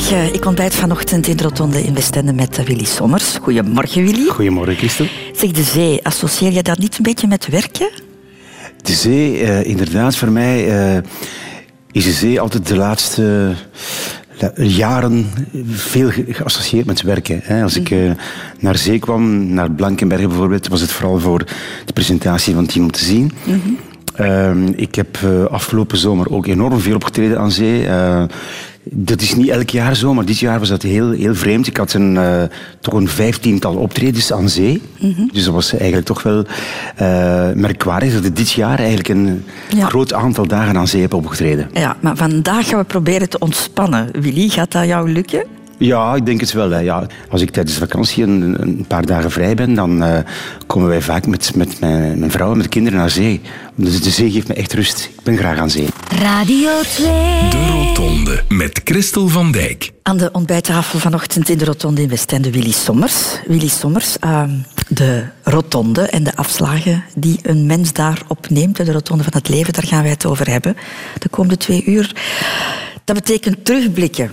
Goedemorgen. Ik ontbijt vanochtend in de Rotonde in Westende met Willy Sommers. Goedemorgen, Willy. Goedemorgen, Christel. Zeg, de zee, associeer je dat niet een beetje met werken? De zee, uh, inderdaad, voor mij uh, is de zee altijd de laatste jaren veel geassocieerd met werken. Als ik uh, naar zee kwam, naar Blankenbergen bijvoorbeeld, was het vooral voor de presentatie van het team om te zien. Mm -hmm. Uh, ik heb uh, afgelopen zomer ook enorm veel opgetreden aan zee. Uh, dat is niet elk jaar zo, maar dit jaar was dat heel, heel vreemd. Ik had een, uh, toch een vijftiental optredens aan zee. Mm -hmm. Dus dat was eigenlijk toch wel uh, merkwaardig dat ik dit jaar eigenlijk een ja. groot aantal dagen aan zee heb opgetreden. Ja, maar vandaag gaan we proberen te ontspannen. Willy, gaat dat jou lukken? Ja, ik denk het wel. Hè. Ja, als ik tijdens de vakantie een, een paar dagen vrij ben, dan uh, komen wij vaak met, met mijn, mijn vrouw en met de kinderen naar zee. Dus de zee geeft me echt rust. Ik ben graag aan zee. Radio 2. De Rotonde met Christel van Dijk. Aan de ontbijttafel vanochtend in de Rotonde in Westende Willy Sommers. Willy Sommers, uh, de Rotonde en de afslagen die een mens daar opneemt, de Rotonde van het leven, daar gaan wij het over hebben de komende twee uur. Dat betekent terugblikken.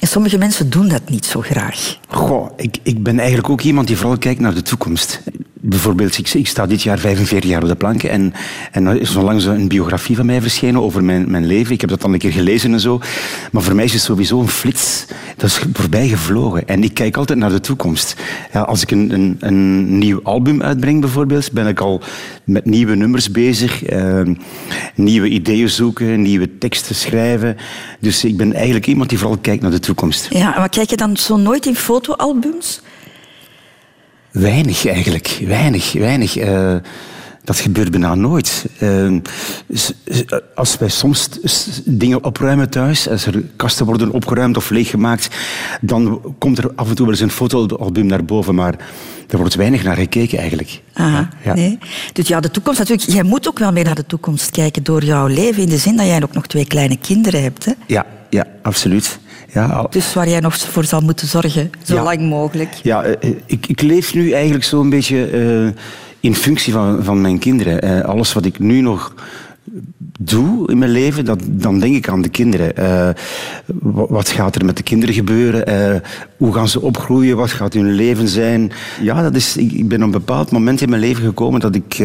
En sommige mensen doen dat niet zo graag. Goh, ik, ik ben eigenlijk ook iemand die vooral kijkt naar de toekomst. Bijvoorbeeld, ik, ik sta dit jaar 45 jaar op de planken en, en er is onlangs een biografie van mij verschenen over mijn, mijn leven. Ik heb dat dan een keer gelezen en zo. Maar voor mij is het sowieso een flits. Dat is voorbij gevlogen. En ik kijk altijd naar de toekomst. Ja, als ik een, een, een nieuw album uitbreng bijvoorbeeld, ben ik al met nieuwe nummers bezig. Uh, nieuwe ideeën zoeken, nieuwe teksten schrijven. Dus ik ben eigenlijk iemand die vooral kijkt naar de toekomst. Ja, maar kijk je dan zo nooit in fotoalbums? Weinig eigenlijk, weinig, weinig. Uh, dat gebeurt bijna nooit. Uh, als wij soms dingen opruimen thuis, als er kasten worden opgeruimd of leeggemaakt, dan komt er af en toe wel eens een fotoalbum naar boven, maar er wordt weinig naar gekeken eigenlijk. Aha, ja. nee. Dus ja, de toekomst natuurlijk. Jij moet ook wel meer naar de toekomst kijken door jouw leven, in de zin dat jij ook nog twee kleine kinderen hebt. Hè? Ja, ja, absoluut. Ja, dus waar jij nog voor zal moeten zorgen, zo ja, lang mogelijk. Ja, ik, ik leef nu eigenlijk zo'n beetje uh, in functie van, van mijn kinderen. Uh, alles wat ik nu nog doe in mijn leven, dat, dan denk ik aan de kinderen. Uh, wat gaat er met de kinderen gebeuren? hoe gaan ze opgroeien? Wat gaat hun leven zijn? Ja, dat is, ik, ik ben op een bepaald moment in mijn leven gekomen dat ik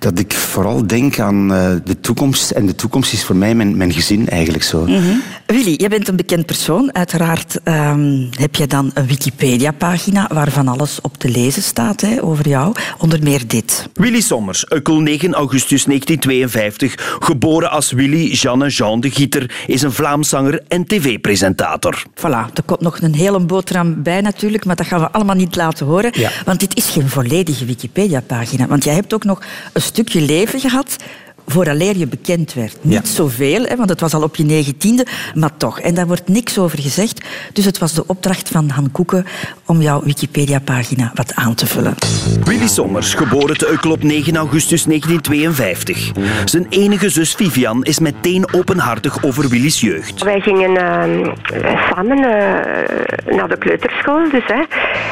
dat ik vooral denk aan uh, de toekomst. En de toekomst is voor mij mijn, mijn gezin eigenlijk zo. Mm -hmm. Willy, jij bent een bekend persoon. Uiteraard um, heb je dan een Wikipedia-pagina waarvan alles op te lezen staat hè, over jou. Onder meer dit. Willy Sommers, Ukkel 9 augustus 1952. Geboren als Willy Jeanne Jean de Gieter. Is een Vlaams zanger en tv-presentator. Voilà, er komt nog een hele boterham bij natuurlijk. Maar dat gaan we allemaal niet laten horen. Ja. Want dit is geen volledige Wikipedia-pagina. Want jij hebt ook nog een stukje leven gehad vooraleer je bekend werd. Niet Ja. zoveel, hè, want het was al op je negentiende, maar toch. En daar wordt niks over gezegd. Dus het was de opdracht van Han Koeken om jouw Wikipedia-pagina wat aan te vullen. Willy Sommers, geboren te Ukkel op 9 augustus 1952. Zijn enige zus Vivian is meteen openhartig over Willy's jeugd. Wij gingen uh, samen uh, naar de kleuterschool. Dus, hè.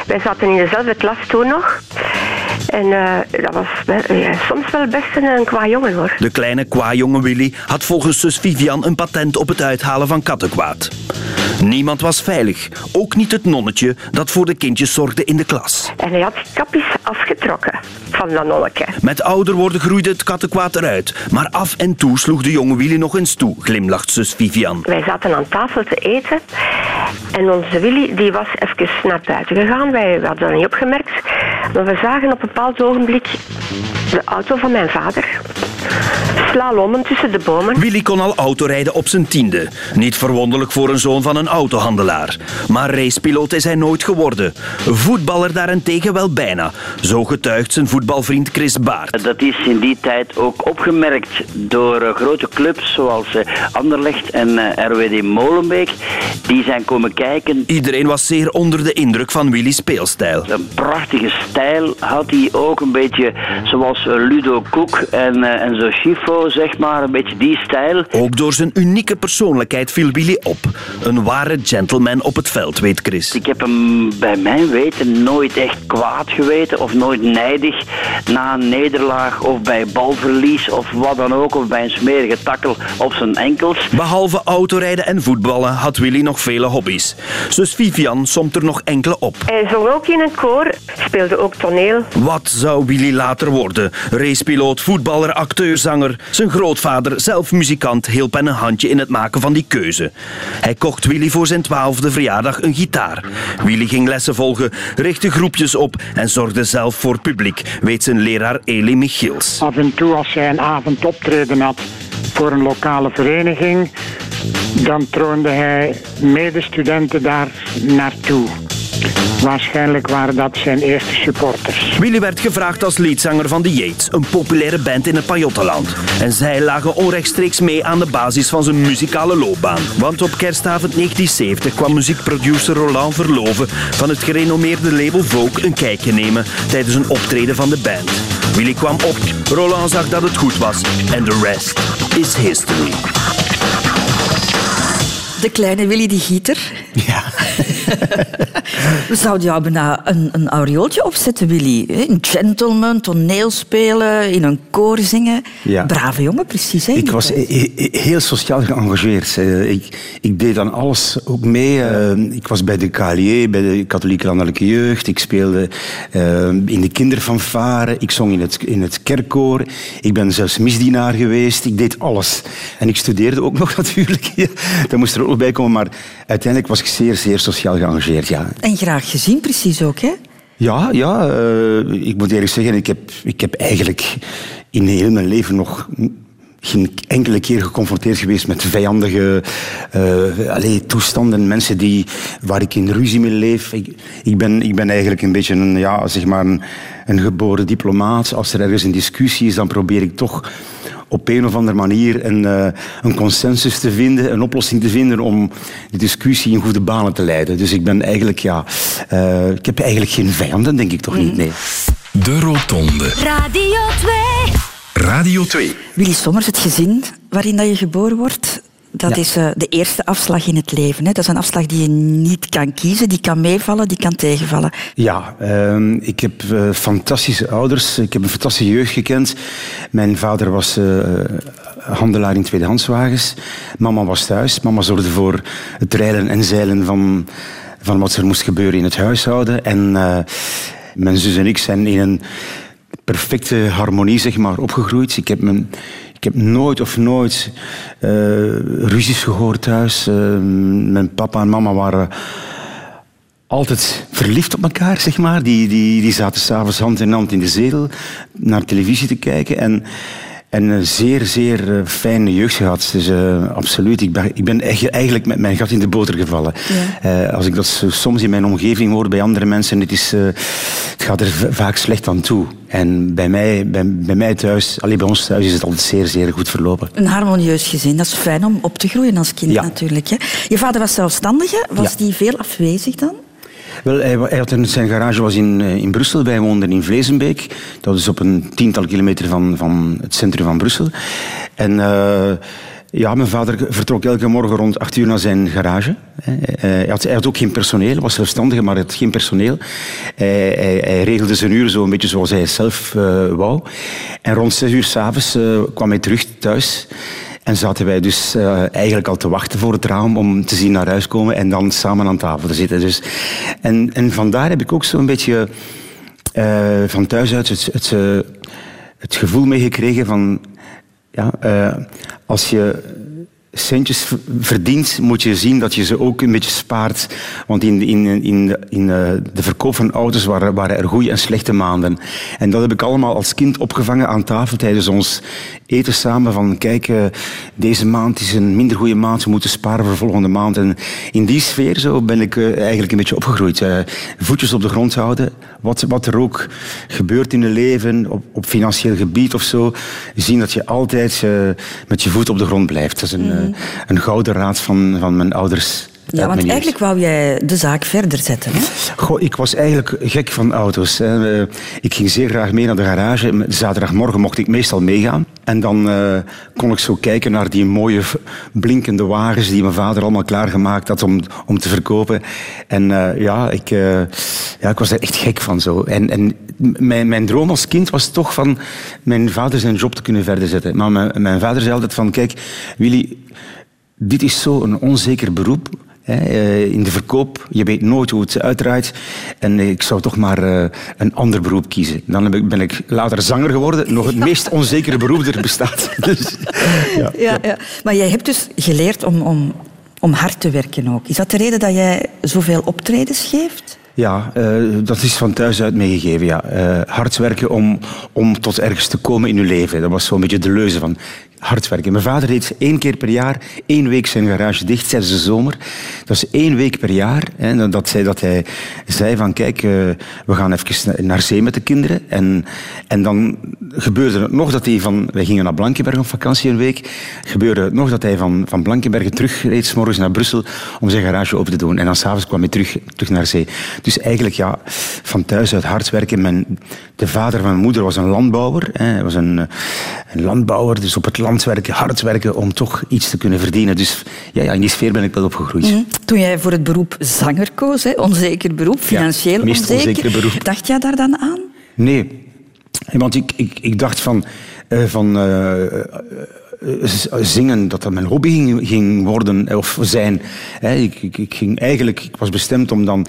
Wij zaten in dezelfde klas toen nog. En uh, dat was wel, ja, soms wel best een, een qua jongen hoor. De kleine kwajonge Willy had volgens zus Vivian een patent op het uithalen van kattenkwaad. Niemand was veilig, ook niet het nonnetje dat voor de kindjes zorgde in de klas. En hij had kapjes afgetrokken van dat nonneke. Met ouder worden groeide het kattenkwaad eruit, maar af en toe sloeg de jonge Willy nog eens toe, glimlacht zus Vivian. Wij zaten aan tafel te eten en onze Willy die was even naar buiten gegaan. Wij hadden dat niet opgemerkt, maar we zagen op een bepaald ogenblik de auto van mijn vader slalommen tussen de bomen. Willy kon al autorijden op zijn tiende. Niet verwonderlijk voor een zoon van een autohandelaar. Maar racepiloot is hij nooit geworden. Voetballer daarentegen wel bijna. Zo getuigt zijn voetbalvriend Chris Baart. Dat is in die tijd ook opgemerkt door uh, grote clubs zoals uh, Anderlecht en uh, RWD Molenbeek. Die zijn komen kijken. Iedereen was zeer onder de indruk van Willy's speelstijl. Een prachtige stijl had hij ook een beetje zoals Ludo Koek en, en zo Schifo. Zeg maar, een beetje die stijl. Ook door zijn unieke persoonlijkheid viel Willy op. Een ware gentleman op het veld, weet Chris. Ik heb hem bij mijn weten nooit echt kwaad geweten of nooit nijdig na een nederlaag of bij balverlies of wat dan ook, of bij een smerige takkel op zijn enkels. Behalve autorijden en voetballen had Willy nog vele hobby's. Zus Vivian somt er nog enkele op. Hij zong ook in een koor, speelde ook toneel. Wat zou Willy later worden? Racepiloot, voetballer, acteur, zanger. Zijn grootvader, zelf muzikant, hielp hem een handje in het maken van die keuze. Hij kocht Willy voor zijn twaalfde verjaardag een gitaar. Willy ging lessen volgen, richtte groepjes op en zorgde zelf voor publiek, weet zijn leraar Eli Michiels. Af en toe als hij een avond optreden had voor een lokale vereniging, dan troonde hij medestudenten daar naartoe. Waarschijnlijk waren dat zijn eerste supporters. Willy werd gevraagd als leadzanger van de Yates, een populaire band in het Pajottenland. En zij lagen onrechtstreeks mee aan de basis van zijn muzikale loopbaan. Want op kerstavond 1970 kwam muziekproducer Roland Verloven van het gerenommeerde label Vogue een kijkje nemen tijdens een optreden van de band. Willy kwam op, Roland zag dat het goed was en de rest is history. De kleine Willy die Gieter. Ja. We zouden jou bijna een, een aureooltje opzetten, Willy. Een gentleman, toneel spelen, in een koor zingen. Ja. Brave jongen, precies. Hè, Ik was he- heel sociaal geëngageerd. Eh, Ik, ik deed aan alles ook mee. Eh, Ik was bij de KLJ, bij de Katholieke Landelijke Jeugd. Ik speelde eh, in de kinderfanfare. Ik zong in het, in het kerkkoor. Ik ben zelfs misdienaar geweest. Ik deed alles. En ik studeerde ook nog natuurlijk. Dat moest er ook komen. Maar uiteindelijk was ik zeer, zeer sociaal geëngageerd. Ja. En graag gezien, precies ook, hè? Ja, ja eh, ik moet eerlijk zeggen, ik heb, ik heb eigenlijk in heel mijn leven nog geen enkele keer geconfronteerd geweest met vijandige eh, toestanden, mensen die, waar ik in ruzie mee leef. Ik, ik, ben, ik ben eigenlijk een beetje een, ja, zeg maar een, een geboren diplomaat. Als er ergens een discussie is, dan probeer ik toch op een of andere manier een, eh, een consensus te vinden, een oplossing te vinden om de discussie in goede banen te leiden. Dus ik ben eigenlijk, ja, eh, ik heb eigenlijk geen vijanden, denk ik toch niet, nee. De Rotonde. Radio 2. Radio 2. Willy Sommers, het gezin waarin dat je geboren wordt, dat Ja. is eh, de eerste afslag in het leven. Hè? Dat is een afslag die je niet kan kiezen, die kan meevallen, die kan tegenvallen. Ja, ehm, ik heb eh, fantastische ouders. Ik heb een fantastische jeugd gekend. Mijn vader was eh, handelaar in tweedehandswagens. Mama was thuis. Mama zorgde voor het rijden en zeilen van, van wat er moest gebeuren in het huishouden. En mijn zus en ik zijn in een perfecte harmonie zeg maar, opgegroeid. Ik heb, mijn, ik heb nooit of nooit eh, ruzies gehoord thuis. Eh, mijn papa en mama waren altijd verliefd op elkaar, zeg maar. Die, die, die zaten s'avonds hand in hand in de zetel naar televisie te kijken. En, en een zeer, zeer eh, fijne jeugd gehad. Dus absoluut. Ik ben, ik ben eigenlijk met mijn gat in de boter gevallen. Eh, als ik dat soms in mijn omgeving hoor bij andere mensen, het, is, het gaat er vaak slecht aan toe. En bij mij, bij, bij mij thuis, alleen bij ons thuis, is het altijd zeer, zeer goed verlopen. Een harmonieus gezin, dat is fijn om op te groeien als kind Ja. natuurlijk. Hè? Je vader was zelfstandige, was Ja. die veel afwezig dan? Wel, hij, had zijn garage was in, eh, in Brussel. Wij woonden in Vlezenbeek. Dat is op een tiental kilometer van, van het centrum van Brussel. En eh, ja, mijn vader vertrok elke morgen rond acht uur naar zijn garage. Eh, Hij had, hij had ook geen personeel. Was zelfstandige, maar had geen personeel. Hij, hij, regelde zijn uren zo een beetje zoals hij zelf eh, wou. En rond zes uur s'avonds uh, kwam hij terug thuis. En zaten wij dus eh, eigenlijk al te wachten voor het raam om te zien naar huis komen en dan samen aan tafel te zitten. Dus, en, en vandaar heb ik ook zo'n beetje eh, van thuis uit het, het, eh, gevoel meegekregen van... Ja, als je centjes verdient, moet je zien dat je ze ook een beetje spaart. Want in, in, in, de, in eh, de verkoop van auto's waren, waren er goede en slechte maanden. En dat heb ik allemaal als kind opgevangen aan tafel tijdens ons eten samen. Van kijk, eh, deze maand is een minder goede maand, we moeten sparen voor volgende maand. En in die sfeer zo ben ik eh, eigenlijk een beetje opgegroeid. Voetjes op de grond houden, wat, wat er ook gebeurt in het leven, op, op financieel gebied of zo. Zien dat je altijd met je voet op de grond blijft. Dat is een, eh, een gouden raad van, van mijn ouders Ja, want eigenlijk wou jij de zaak verder zetten. Hè? Goh, ik was eigenlijk gek van auto's. Hè. Eh, Ik ging zeer graag mee naar de garage. Zaterdagmorgen mocht ik meestal meegaan. En dan eh, kon ik zo kijken naar die mooie blinkende wagens die mijn vader allemaal klaargemaakt had om, om te verkopen. En eh, ja, ik, eh, ja, ik was er echt gek van zo. En, en mijn, mijn droom als kind was toch van mijn vader zijn job te kunnen verder zetten. Maar mijn, mijn vader zei altijd van, kijk, Willy, dit is zo'n onzeker beroep. Hè, eh, in de verkoop, je weet nooit hoe het uitdraait. En ik zou toch maar eh, een ander beroep kiezen. Dan ben ik later zanger geworden. Nog het meest onzekere beroep dat er bestaat. Dus, ja. Ja, ja. Maar jij hebt dus geleerd om, om, om hard te werken ook. Is dat de reden dat jij zoveel optredens geeft? Ja, eh, dat is van thuis uit meegegeven. Ja. Eh, hard werken om, om tot ergens te komen in uw leven. Dat was zo'n beetje de leuze van hard werken. Mijn vader deed één keer per jaar, één week zijn garage dicht tijdens de zomer. Dat is één week per jaar. Hè, dat, zei, dat hij zei van kijk, eh, we gaan even naar zee met de kinderen. En, en dan gebeurde het nog dat hij van... Wij gingen naar Blankenberg op vakantie een week. Gebeurde het nog dat hij van, van Blankenbergen terugreed, s morgens naar Brussel, om zijn garage open te doen. En dan s'avonds kwam hij terug, terug naar zee. Dus eigenlijk, ja, van thuis uit hard werken. Mijn, de vader van mijn moeder was een landbouwer. Hè. Hij was een, eh, een landbouwer, dus op het land werken, hard werken om toch iets te kunnen verdienen. Dus ja, ja in die sfeer ben ik wel opgegroeid. Mhm. Toen jij voor het beroep zanger koos, hè, onzeker beroep, financieel onzeker, beroep. dacht jij daar dan aan? Nee, want ik, ik, ik dacht van, eh, van eh, eh, zingen dat dat mijn hobby ging, worden of zijn. Ik, ik, ging eigenlijk, ik was bestemd om dan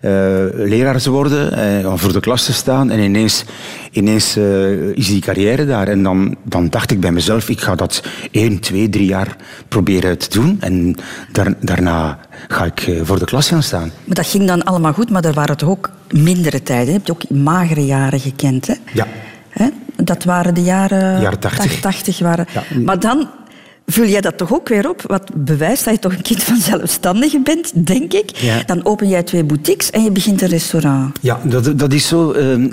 eh, leraar te worden, eh, om voor de klas te staan. En ineens, ineens eh, is die carrière daar. En dan, dan dacht ik bij mezelf, ik ga dat één, twee, drie jaar proberen te doen. En daar, daarna ga ik eh, voor de klas gaan staan. Maar dat ging dan allemaal goed, maar er waren toch ook mindere tijden. Je hebt ook magere jaren gekend. Hè? Ja. Hè? Dat waren de jaren... Jaren 80. 80 waren. Ja. Maar dan vul jij dat toch ook weer op, wat bewijst dat je toch een kind van zelfstandigen bent, denk ik. Ja. Dan open jij twee boutiques en je begint een restaurant. Ja, dat, dat is zo ehm,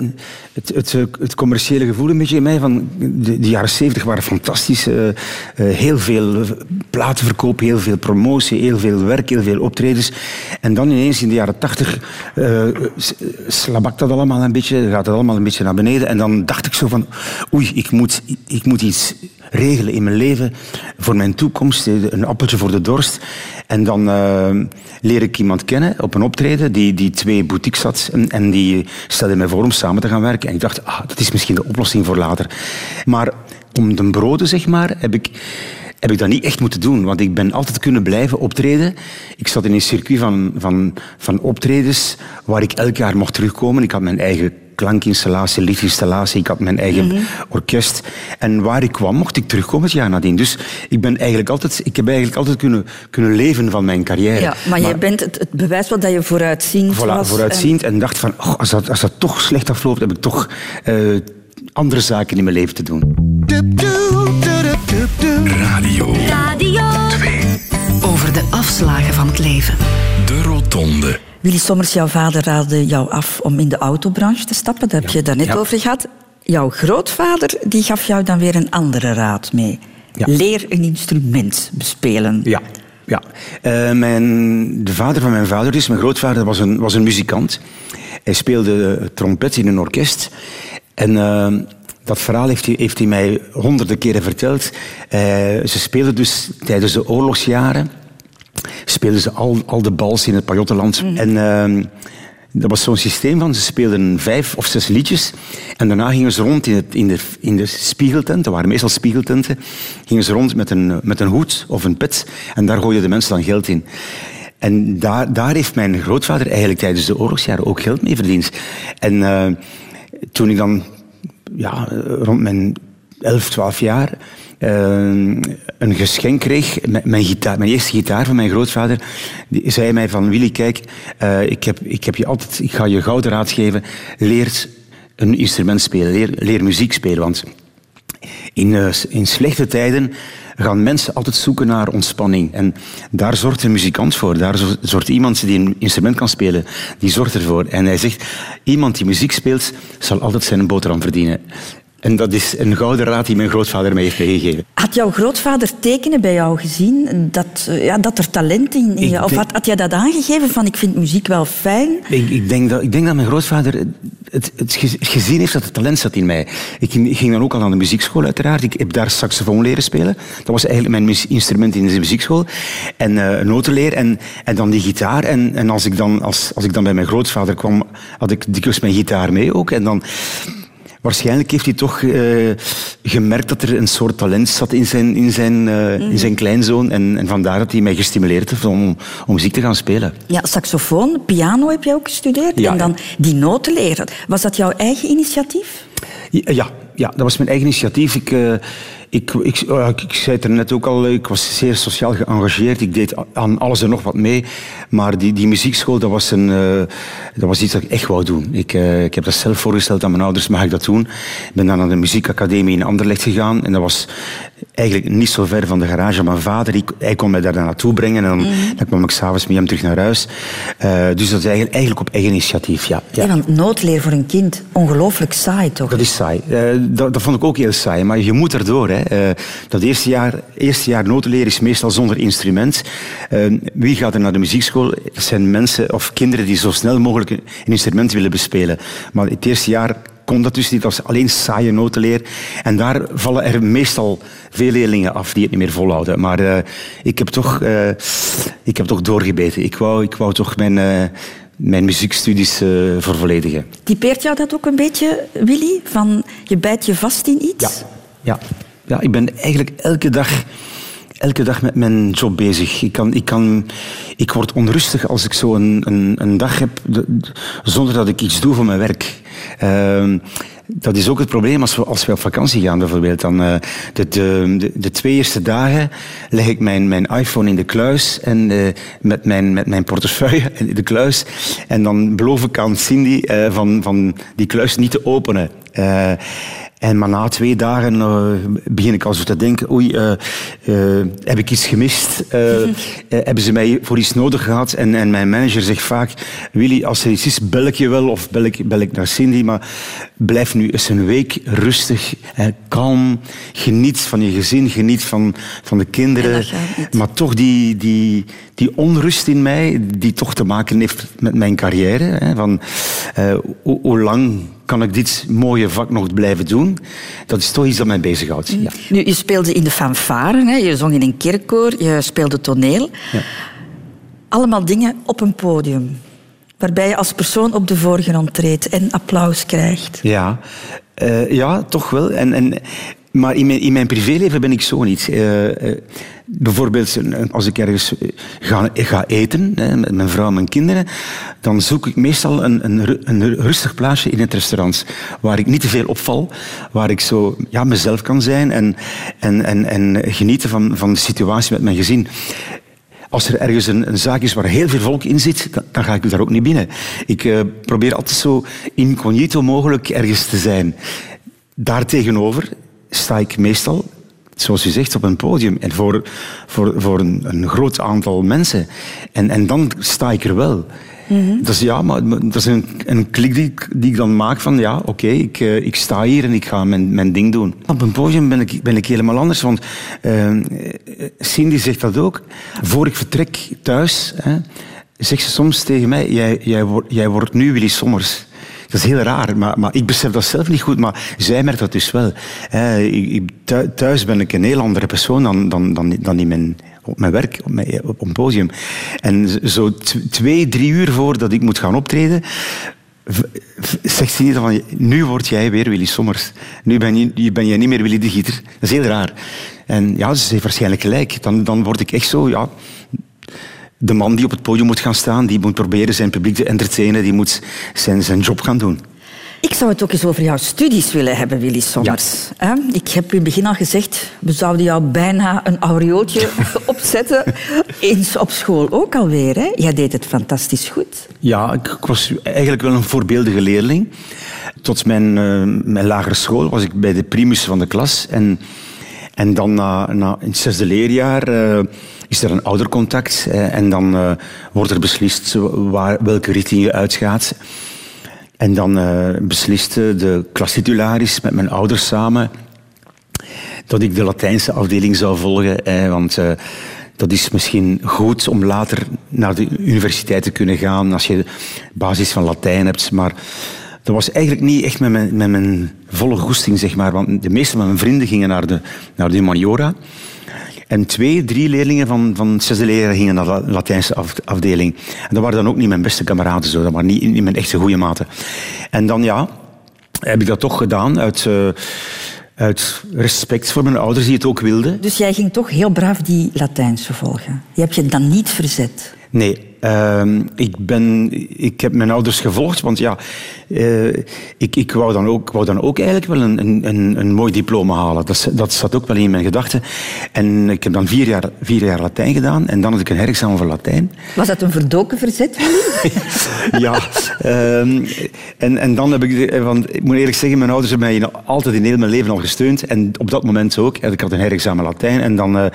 het, het, eh, het commerciële gevoel een beetje in mij. Van de, de jaren zeventig waren fantastisch. eh, eh, heel veel platenverkoop, heel veel promotie, heel veel werk, heel veel optredens. En dan ineens in de jaren tachtig slabakt dat allemaal een beetje, gaat het allemaal een beetje naar beneden. En dan dacht ik zo van, oei, ik moet, ik moet iets regelen in mijn leven voor mijn toekomst, eh, een appeltje voor de dorst. En dan eh, leer ik iemand kennen op een optreden die, die twee boutiques had en, en die stelde mij voor om samen te gaan werken. En ik dacht, ah, dat is misschien de oplossing voor later. Maar om de broden, zeg maar, heb ik, heb ik dat niet echt moeten doen. Want ik ben altijd kunnen blijven optreden. Ik zat in een circuit van, van, van optredens waar ik elk jaar mocht terugkomen. Ik had mijn eigen klankinstallatie, lichtinstallatie. Ik had mijn eigen orkest. En waar ik kwam, mocht ik terugkomen het jaar nadien. Dus ik, ben eigenlijk altijd, ik heb eigenlijk altijd kunnen, kunnen leven van mijn carrière. Ja, maar, jij bent het, het bewijs wel dat je vooruitziend Voilà, was. vooruitziend en dacht van, oh, als, dat, als dat toch slecht afloopt, heb ik toch eh, andere zaken in mijn leven te doen. Radio Radio 2. Over de afslagen van het leven. De Rotonde. Willy Sommers, jouw vader raadde jou af om in de autobranche te stappen. Daar heb je het daarnet Ja. over gehad. Jouw grootvader die gaf jou dan weer een andere raad mee. Leer een instrument bespelen. Ja. ja. Eh, mijn, de vader van mijn vader, dus mijn grootvader, was een, was een muzikant. Hij speelde trompet in een orkest. En eh, dat verhaal heeft hij, heeft hij mij honderden keren verteld. Eh, ze speelden dus tijdens de oorlogsjaren speelden ze al, al de bals in het Pajottenland. En ehm, dat was zo'n systeem van, ze speelden vijf of zes liedjes en daarna gingen ze rond in, het, in, de, in de spiegeltent, dat waren meestal spiegeltenten, gingen ze rond met een, met een hoed of een pet en daar gooiden de mensen dan geld in. En daar, daar heeft mijn grootvader eigenlijk tijdens de oorlogsjaren ook geld mee verdiend. En eh, toen ik dan ja, rond mijn 11, 12 jaar een geschenk kreeg. Mijn, gitaar, mijn eerste gitaar van mijn grootvader. Die zei mij van Willy, kijk, eh, ik, heb, ik, heb je altijd, ik ga je gouden raad geven. Leer een instrument spelen, leer, muziek spelen. Want in, eh, in slechte tijden gaan mensen altijd zoeken naar ontspanning. En daar zorgt een muzikant voor. Daar zo- zorgt iemand die een instrument kan spelen, die zorgt ervoor. En hij zegt, iemand die muziek speelt, zal altijd zijn boterham verdienen. En dat is een gouden raad die mijn grootvader mij heeft meegegeven. Had jouw grootvader tekenen bij jou gezien dat, eh, ja, dat er talent in, je... Of had, had jij dat aangegeven van ik vind muziek wel fijn? Ik, ik, denk dat, ik denk dat mijn grootvader het, het ge- gezien heeft dat het talent zat in mij. Ik ging, dan ook al aan de muziekschool uiteraard. Ik heb daar saxofoon leren spelen. Dat was eigenlijk mijn instrument in de muziekschool. En eh notenleer en, en dan die gitaar. En, en als, ik dan, als, als ik dan bij mijn grootvader kwam, had ik dikwijls mijn gitaar mee ook. En dan... Waarschijnlijk heeft hij toch eh, gemerkt dat er een soort talent zat in zijn, in zijn, eh, in zijn kleinzoon. En, en vandaar dat hij mij gestimuleerd heeft om, om muziek te gaan spelen. Ja, saxofoon, piano heb je ook gestudeerd. Ja, en dan die noten leren. Was dat jouw eigen initiatief? Ja, ja, dat was mijn eigen initiatief. Ik, eh, ik, eh, ik, ik zei het er net ook al, ik was zeer sociaal geëngageerd. Ik deed aan alles en nog wat mee. Maar die, die muziekschool, dat was, een, eh, dat was iets dat ik echt wou doen. Ik, eh, ik heb dat zelf voorgesteld aan mijn ouders, mag ik dat doen? Ik ben dan naar de muziekacademie in Anderlecht gegaan. En dat was eigenlijk niet zo ver van de garage mijn vader. Hij kon mij daar naartoe brengen. En dan, dan kwam ik s'avonds met hem terug naar huis. Eh, dus dat is eigenlijk, eigenlijk op eigen initiatief, ja. ja. Ja. want noodleer voor een kind, ongelooflijk saai toch? Dat is saai. Eh, dat, dat vond ik ook heel saai. Maar je moet erdoor. Hè. Eh, dat eerste jaar, eerste jaar notenleren is meestal zonder instrument. Wie gaat er naar de muziekschool? Dat zijn mensen of kinderen die zo snel mogelijk een instrument willen bespelen. Maar het eerste jaar kon dat dus niet. Was alleen saaie notenleer. En daar vallen er meestal veel leerlingen af die het niet meer volhouden. Maar eh, ik, heb toch, eh, ik heb toch doorgebeten. Ik wou, ik wou toch mijn, eh, mijn muziekstudies vervolledigen. Typeert jou dat ook een beetje, Willy? Van je bijt je vast in iets? Ja, ja. ja ik ben eigenlijk elke dag, elke dag met mijn job bezig. Ik, kan, ik, kan, ik word onrustig als ik zo een, een, een dag heb de- de- zonder dat ik iets doe voor mijn werk. Ehm, dat is ook het probleem als we, als we op vakantie gaan, bijvoorbeeld. Dan, eh, de, de, de, de twee eerste dagen leg ik mijn, mijn iPhone in de kluis en, eh, met, mijn, met mijn portefeuille in de kluis. En dan beloof ik aan Cindy eh, van, van die kluis niet te openen. En maar na twee dagen eh, begin ik al zo te denken, oei, eh, eh, heb ik iets gemist? Hebben ze mij voor iets nodig gehad? En, en mijn manager zegt vaak, Willy, als er iets is, bel ik je wel of bel ik, bel ik naar Cindy, maar blijf nu eens een week rustig, eh, kalm, geniet van je gezin, geniet van, van de En kinderen. Maar toch die, die, die onrust in mij, die toch te maken heeft met mijn carrière. Hè, van, hoe lang kan ik dit mooie vak nog blijven doen? Dat is toch iets dat mij bezighoudt. Ja. Nu, je speelde in de fanfare, hè? je zong in een kerkkoor, je speelde toneel. Ja. Allemaal dingen op een podium. Waarbij je als persoon op de voorgrond treedt en applaus krijgt. Ja, Eh, ja toch wel. En, en, maar in mijn, privéleven ben ik zo niet. Eh, eh, bijvoorbeeld als ik ergens eh, ga, ga eten hè, met mijn vrouw en mijn kinderen, dan zoek ik meestal een, een, een rustig plaatsje in het restaurant waar ik niet te veel opval, waar ik zo ja, mezelf kan zijn en, en, en, en genieten van, van de situatie met mijn gezin. Als er ergens een, zaak is waar heel veel volk in zit, dan, ga ik daar ook niet binnen. Ik probeer altijd zo incognito mogelijk ergens te zijn. Daartegenover sta ik meestal, zoals u zegt, op een podium en voor, voor, voor een, een groot aantal mensen. En, en dan sta ik er wel. Dat is, ja, maar dat is een, een klik die, ik- die ik dan maak van ja, oké, ik, eh, ik sta hier en ik ga mijn, mijn ding doen. Op een podium ben ik, ben ik helemaal anders, want eh, Cindy zegt dat ook. Voor ik vertrek thuis, hè, zegt ze soms tegen mij, jij, jij, wordt, jij wordt nu Willy Sommers. Dat is heel raar, maar, ik besef dat zelf niet goed. Maar zij merkt dat dus wel. Ik- ik- thu- thuis ben ik een heel andere persoon dan, dan, dan, dan in mijn, op mijn werk, op, mijn, op een podium. En zo twee, drie uur voordat ik moet gaan optreden, zegt ze niet van, nu word jij weer Willy Sommers. Nu ben, je, je ben jij niet meer Willy de Gieter. Dat is heel raar. En ja, ze heeft waarschijnlijk gelijk. Dan, dan word ik echt zo, ja, de man die op het podium moet gaan staan, die moet proberen zijn publiek te entertainen, die moet zijn, zijn job gaan doen. Ik zou het ook eens over jouw studies willen hebben, Willy Sommers. Ik heb u in het begin al gezegd, we zouden jou bijna een aureooltje opzetten. Eens op school ook alweer. Hè? Jij deed het fantastisch goed. Ja, ik, was eigenlijk wel een voorbeeldige leerling. Tot mijn, eh, mijn lagere school was ik bij de primus van de klas. En, en dan na, na, in het zesde leerjaar eh, is er een oudercontact. eh, en dan eh, wordt er beslist waar, welke richting je uitgaat. En dan eh, besliste de klastitularis met mijn ouders samen dat ik de Latijnse afdeling zou volgen. Want dat is misschien goed om later naar de universiteit te kunnen gaan als je basis van Latijn hebt. Maar dat was eigenlijk niet echt met mijn, met mijn volle goesting, zeg maar. Want de meeste van mijn vrienden gingen naar de, naar de humaniora. En twee, drie leerlingen van, van zesde leraar gingen naar de Latijnse af- afdeling. En dat waren dan ook niet mijn beste kameraden, zo. dat waren niet, niet mijn echte goede maten. En dan ja, heb ik dat toch gedaan uit, eh, uit respect voor mijn ouders die het ook wilden. Dus jij ging toch heel braaf die Latijnse volgen. Je hebt je dan niet verzet. Nee, ehm, ik, ben, ik heb mijn ouders gevolgd, want ja, eh, ik, ik wou, dan ook, wou dan ook eigenlijk wel een, een, een, mooi diploma halen. Dat, dat zat ook wel in mijn gedachten. En ik heb dan vier jaar, vier jaar Latijn gedaan en dan had ik een herexamen voor Latijn. Was dat een verdoken verzet, ja, ehm, en, en dan heb ik, want ik moet eerlijk zeggen, mijn ouders hebben mij altijd in heel mijn leven al gesteund. En op dat moment ook. Ik had een herexamen Latijn en dan eh,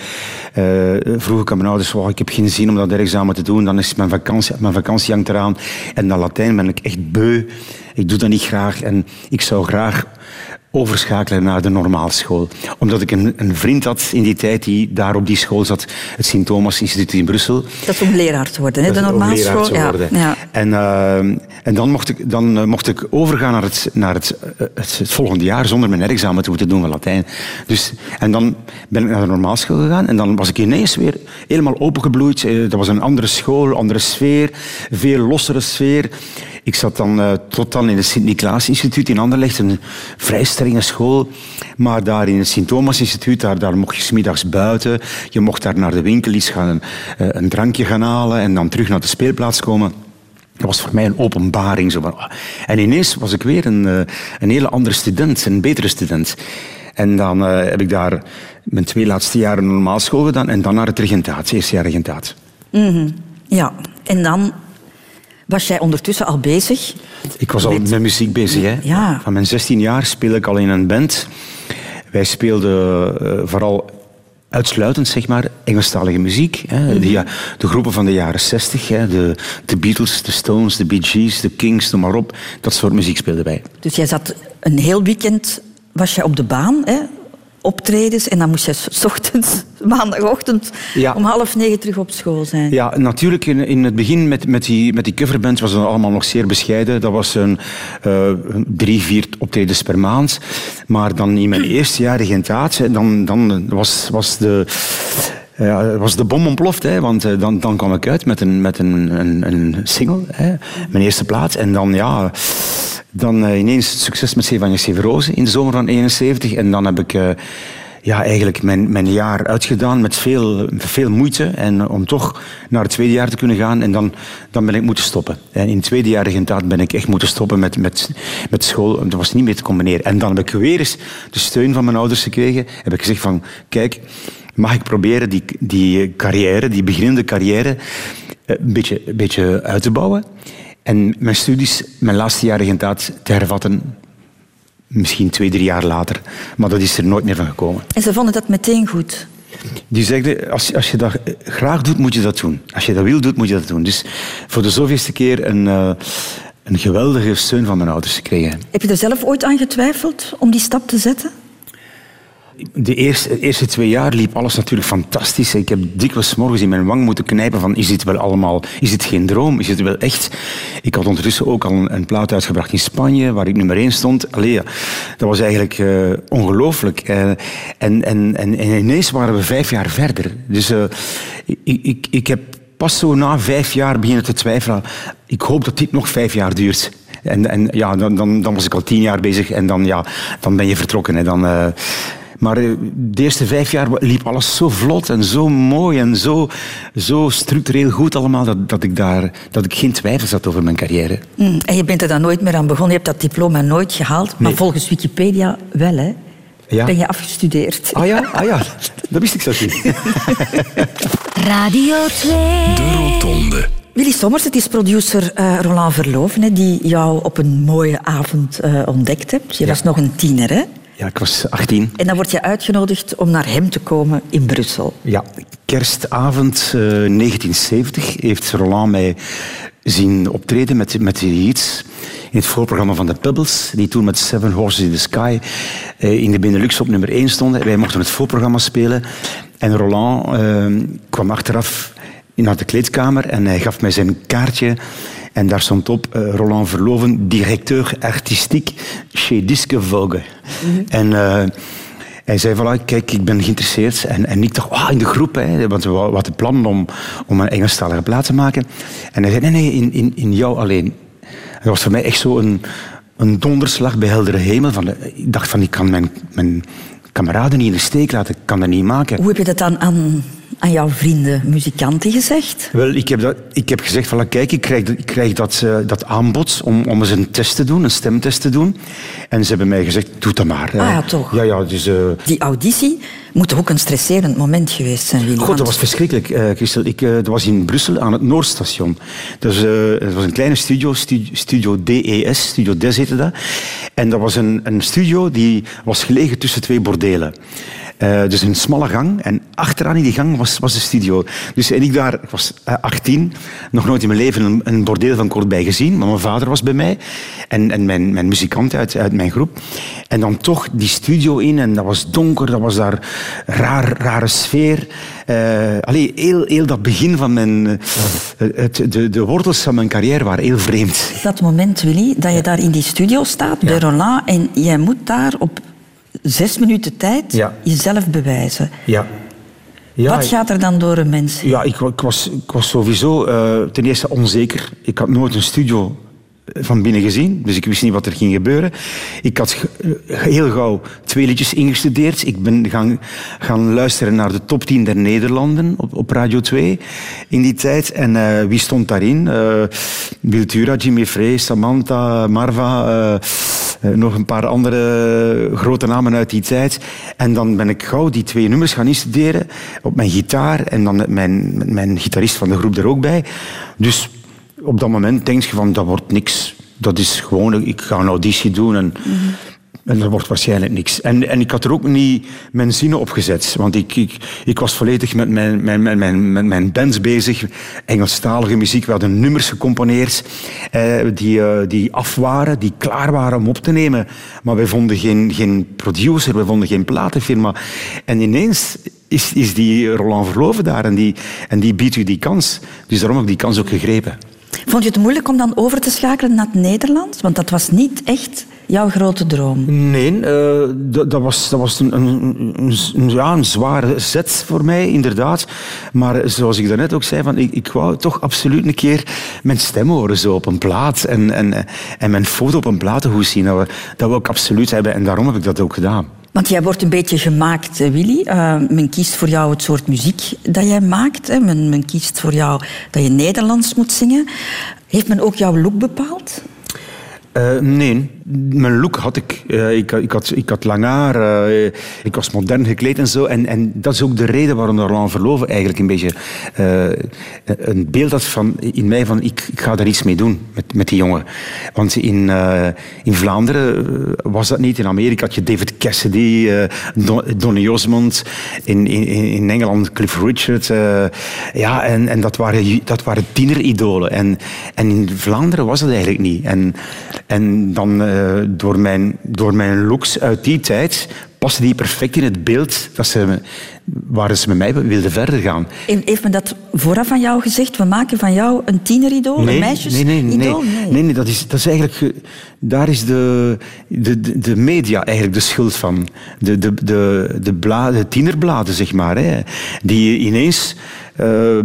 vroeg ik aan mijn ouders, "Wow, ik heb geen zin om dat herexamen te doen. Dan is mijn vakantie, mijn vakantie hangt eraan. En dat Latijn ben ik echt beu. Ik doe dat niet graag en ik zou graag overschakelen naar de normaalschool. Omdat ik een, een vriend had in die tijd die daar op die school zat, het Sint-Thomas Instituut in Brussel. Dat is om leraar te worden, hè? de leraar te Ja. En, eh, en dan, mocht ik, dan eh, mocht ik overgaan naar, het, naar het, eh, het, het volgende jaar zonder mijn examen te moeten doen van Latijn. Dus, en dan ben ik naar de normaalschool gegaan en dan was ik ineens weer helemaal opengebloeid. Dat was een andere school, andere sfeer, veel lossere sfeer. Ik zat dan eh, tot dan in het Sint-Niklaas-instituut in Anderlecht, een vrij strenge school. Maar daar in het Sint-Thomas-instituut, daar, daar mocht je smiddags buiten. Je mocht daar naar de winkel eens gaan, eh, een drankje gaan halen en dan terug naar de speelplaats komen. Dat was voor mij een openbaring. Zo ah. En ineens was ik weer een, eh, een hele andere student, een betere student. En dan heb ik daar mijn twee laatste jaren normaal school gedaan en dan naar het regentaat, eerste jaar regentaat. ja, en dan was jij ondertussen al bezig. Ik was al Met- met muziek bezig. Hè. Ja. Van mijn 16 jaar speel ik al in een band. Wij speelden eh, vooral uitsluitend zeg maar, Engelstalige muziek. Hè. De, ja, de groepen van de jaren 60, hè. De, de Beatles, de Stones, de Bee Gees, de Kings, noem maar op. Dat soort muziek speelden wij. Dus jij zat een heel weekend was jij op de baan, hè? Optredens. En dan moest je s ochtends, maandagochtend, Ja. om half negen terug op school zijn. Ja, natuurlijk in, in het begin met, met, die, met die coverband was het allemaal nog zeer bescheiden. Dat was een eh, drie, vier optredens per maand. Maar dan in mijn eerste jaar regentaat, dan, dan was, was de... Ja, was de bom ontploft, hè, want eh, dan, dan kwam ik uit met een, met een, een, een single, hè, mijn eerste plaat. En dan, ja, dan eh, ineens het succes met Stefan Severose in de zomer van 71. En dan heb ik eh, ja, eigenlijk mijn, mijn jaar uitgedaan met veel, veel moeite. En om toch naar het tweede jaar te kunnen gaan. En dan, dan ben ik moeten stoppen. En in het tweede jaar regentaat ben ik echt moeten stoppen met, met, met school. Dat was niet meer te combineren. En dan heb ik weer eens de steun van mijn ouders gekregen. Heb ik gezegd van, kijk, mag ik proberen die, die carrière, die beginnende carrière, eh, een beetje, een beetje uit te bouwen. En mijn studies, mijn laatste jaar regentaat te hervatten, misschien twee, drie jaar later. Maar dat is er nooit meer van gekomen. En ze vonden dat meteen goed. Die zegde, als, als je dat graag doet, moet je dat doen. Als je dat wil doet, moet je dat doen. Dus voor de zoveelste keer een, eh, een geweldige steun van mijn ouders gekregen. Heb je er zelf ooit aan getwijfeld om die stap te zetten? De eerste, eerste twee jaar liep alles natuurlijk fantastisch. Ik heb dikwijls morgens in mijn wang moeten knijpen van is dit wel allemaal, is dit geen droom, is het wel echt? Ik had ondertussen ook al een, een plaat uitgebracht in Spanje, waar ik nummer één stond. Allee, dat was eigenlijk eh, ongelooflijk. Eh, en, en, en, en ineens waren we vijf jaar verder. Dus eh, ik, ik, ik heb pas zo na vijf jaar beginnen te twijfelen. Ik hoop dat dit nog vijf jaar duurt. En, en ja, dan, dan, dan was ik al tien jaar bezig en dan, ja, dan ben je vertrokken. Dan, maar eh, de eerste vijf jaar liep alles zo vlot en zo mooi en zo, zo structureel goed allemaal, dat, dat, ik daar, dat ik geen twijfels had over mijn carrière. Mm, En je bent er dan nooit meer aan begonnen. Je hebt dat diploma nooit gehaald. Maar Nee. volgens Wikipedia wel, hè? Ja. Ben je afgestudeerd. Ah ja, ah ja, dat wist ik zelfs niet. Radio 2. De Rotonde. Willy Sommers, het is producer eh, Roland Verloven, hè, die jou op een mooie avond eh, ontdekt hebt. Je was nog een tiener, hè? Ja, ik was 18. En dan word je uitgenodigd om naar hem te komen in Brussel. Ja, kerstavond eh, 1970 heeft Roland mij zien optreden met, met die hits. in het voorprogramma van de Pebbles, die toen met Seven Horses in the Sky eh, in de Benelux op nummer 1 stonden. Wij mochten het voorprogramma spelen. En Roland eh, kwam achteraf naar de kleedkamer en hij gaf mij zijn kaartje. En daar stond op eh, Roland Verloven, directeur artistiek chez Disque Vogue. En eh, hij zei, voilà, kijk, ik ben geïnteresseerd. En, en ik dacht, ah, in de groep, hè, want we hadden plannen om, om een Engelstalige plaat te maken. En hij zei, nee, nee, in, in, in jou alleen. Dat was voor mij echt zo een, een donderslag bij heldere hemel. Van, ik dacht van, ik kan mijn, mijn kameraden niet in de steek laten. Ik kan dat niet maken. Hoe heb je dat dan aan, aan jouw vrienden, muzikanten, gezegd? Wel, ik heb, dat, ik heb gezegd, van, kijk, ik krijg, ik krijg dat, eh, dat aanbod om, om eens een test te doen, een stemtest te doen. En ze hebben mij gezegd, doe dat maar. Ah ja, toch. Ja, ja, dus... eh, Die auditie moet toch ook een stresserend moment geweest zijn, Willy? God, Want- dat was verschrikkelijk, eh Christel. Ik, dat was in Brussel aan het Noordstation. Dus, het was een kleine studio, stu- Studio DES, Studio DES heette dat. En dat was een, een studio die was gelegen tussen twee bordelen. Eh, dus een smalle gang. En achteraan in die gang was, was de studio. Dus en ik daar, ik was eh, 18, nog nooit in mijn leven een, een bordeel van kortbij gezien. Maar mijn vader was bij mij. En, en mijn, mijn muzikant uit, uit mijn groep. En dan toch die studio in. En dat was donker, dat was daar raar, rare sfeer. Eh allee, heel, heel dat begin van mijn... eh, het, de, de wortels van mijn carrière waren heel vreemd. Dat moment, Willy, dat je daar in die studio staat, bij Roland, en jij moet daar op zes minuten tijd Ja. jezelf bewijzen. Ja. ja Wat gaat er dan door een mens? Ja, ik, ik, was, ik was sowieso eh, ten eerste onzeker. Ik had nooit een studio van binnen gezien, dus ik wist niet wat er ging gebeuren. Ik had eh, heel gauw twee liedjes ingestudeerd. Ik ben gaan, gaan luisteren naar de top 10 der Nederlanden op, op Radio 2 in die tijd. En eh, wie stond daarin? Eh Wiltura, Jimmy Frey, Samantha, Marva... eh, eh, nog een paar andere grote namen uit die tijd. En dan ben ik gauw die twee nummers gaan instuderen op mijn gitaar. En dan met mijn, mijn gitarist van de groep er ook bij. Dus op dat moment denk je van, dat wordt niks. Dat is gewoon, ik ga een auditie doen en... En dat wordt waarschijnlijk niks. En, en ik had er ook niet mijn zinnen op gezet. Want ik, ik, ik was volledig met mijn, mijn, mijn, mijn, mijn bands bezig. Engelstalige muziek. We hadden nummers gecomponeerd eh, die, eh, die af waren, die klaar waren om op te nemen. Maar wij vonden geen, geen producer, we vonden geen platenfirma. En ineens is, is die Roland Verloven daar en die, en die biedt u die kans. Dus daarom heb ik die kans ook gegrepen. Vond je het moeilijk om dan over te schakelen naar het Nederlands? Want dat was niet echt jouw grote droom. Nee, eh, dat, was, dat was een, een, een, ja, een zware zet voor mij, inderdaad. Maar zoals ik daarnet ook zei, van, ik, ik wou toch absoluut een keer mijn stem horen zo op een plaat. En, en, en mijn foto op een platenhoes zien. Dat, we, dat wil ik absoluut hebben. En daarom heb ik dat ook gedaan. Want jij wordt een beetje gemaakt, eh, Willy. Eh, men kiest voor jou het soort muziek dat jij maakt. Hè. Men, men kiest voor jou dat je Nederlands moet zingen. Heeft men ook jouw look bepaald? Eh, nee, mijn look had ik. Eh, ik, ik, had, ik had lang haar, eh, ik was modern gekleed en zo. En, en dat is ook de reden waarom Roland Verloven eigenlijk een beetje eh, een beeld had van, in mij van ik, ik ga daar iets mee doen met, met die jongen. Want in, in Vlaanderen was dat niet. In Amerika had je David Cassidy, Don, Donny Osmond. In, in, in Engeland Cliff Richard. ja, en, en dat waren, dat waren tieneridolen. En, en in Vlaanderen was dat eigenlijk niet. En, en dan eh, door, mijn, door mijn looks uit die tijd paste die perfect in het beeld dat ze, waar ze met mij wilden verder gaan. Heeft men dat vooraf aan jou gezegd? We maken van jou een tieneridool, een nee, meisjesidool? nee, nee, nee, nee, nee, dat, is, dat is eigenlijk... ge- Daar is de, de, de, media eigenlijk de schuld van. De, de, de, de, bla, de tienerbladen, zeg maar. Hè, die ineens... eh,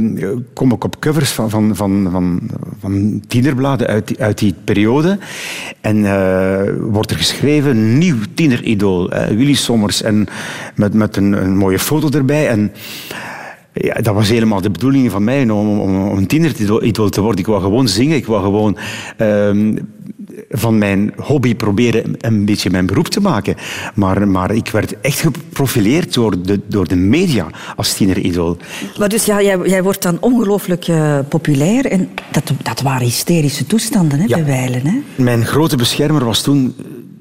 kom ik op covers van, van, van, van, van tienerbladen uit, die- uit die periode. En eh, wordt er geschreven, nieuw tieneridool. eh, Willy Sommers. En met, met een, een mooie foto erbij. En ja, dat was helemaal de bedoeling van mij om, om, om een tieneridool te worden. Ik wou gewoon zingen. Ik wou gewoon ehm, van mijn hobby proberen een beetje mijn beroep te maken. Maar, maar ik werd echt geprofileerd door de, door de media als tieneridool. Maar dus ja, jij, jij wordt dan ongelooflijk eh, populair. En dat, dat waren hysterische toestanden, hè, Ja. bij wijlen. Hè? Mijn grote beschermer was toen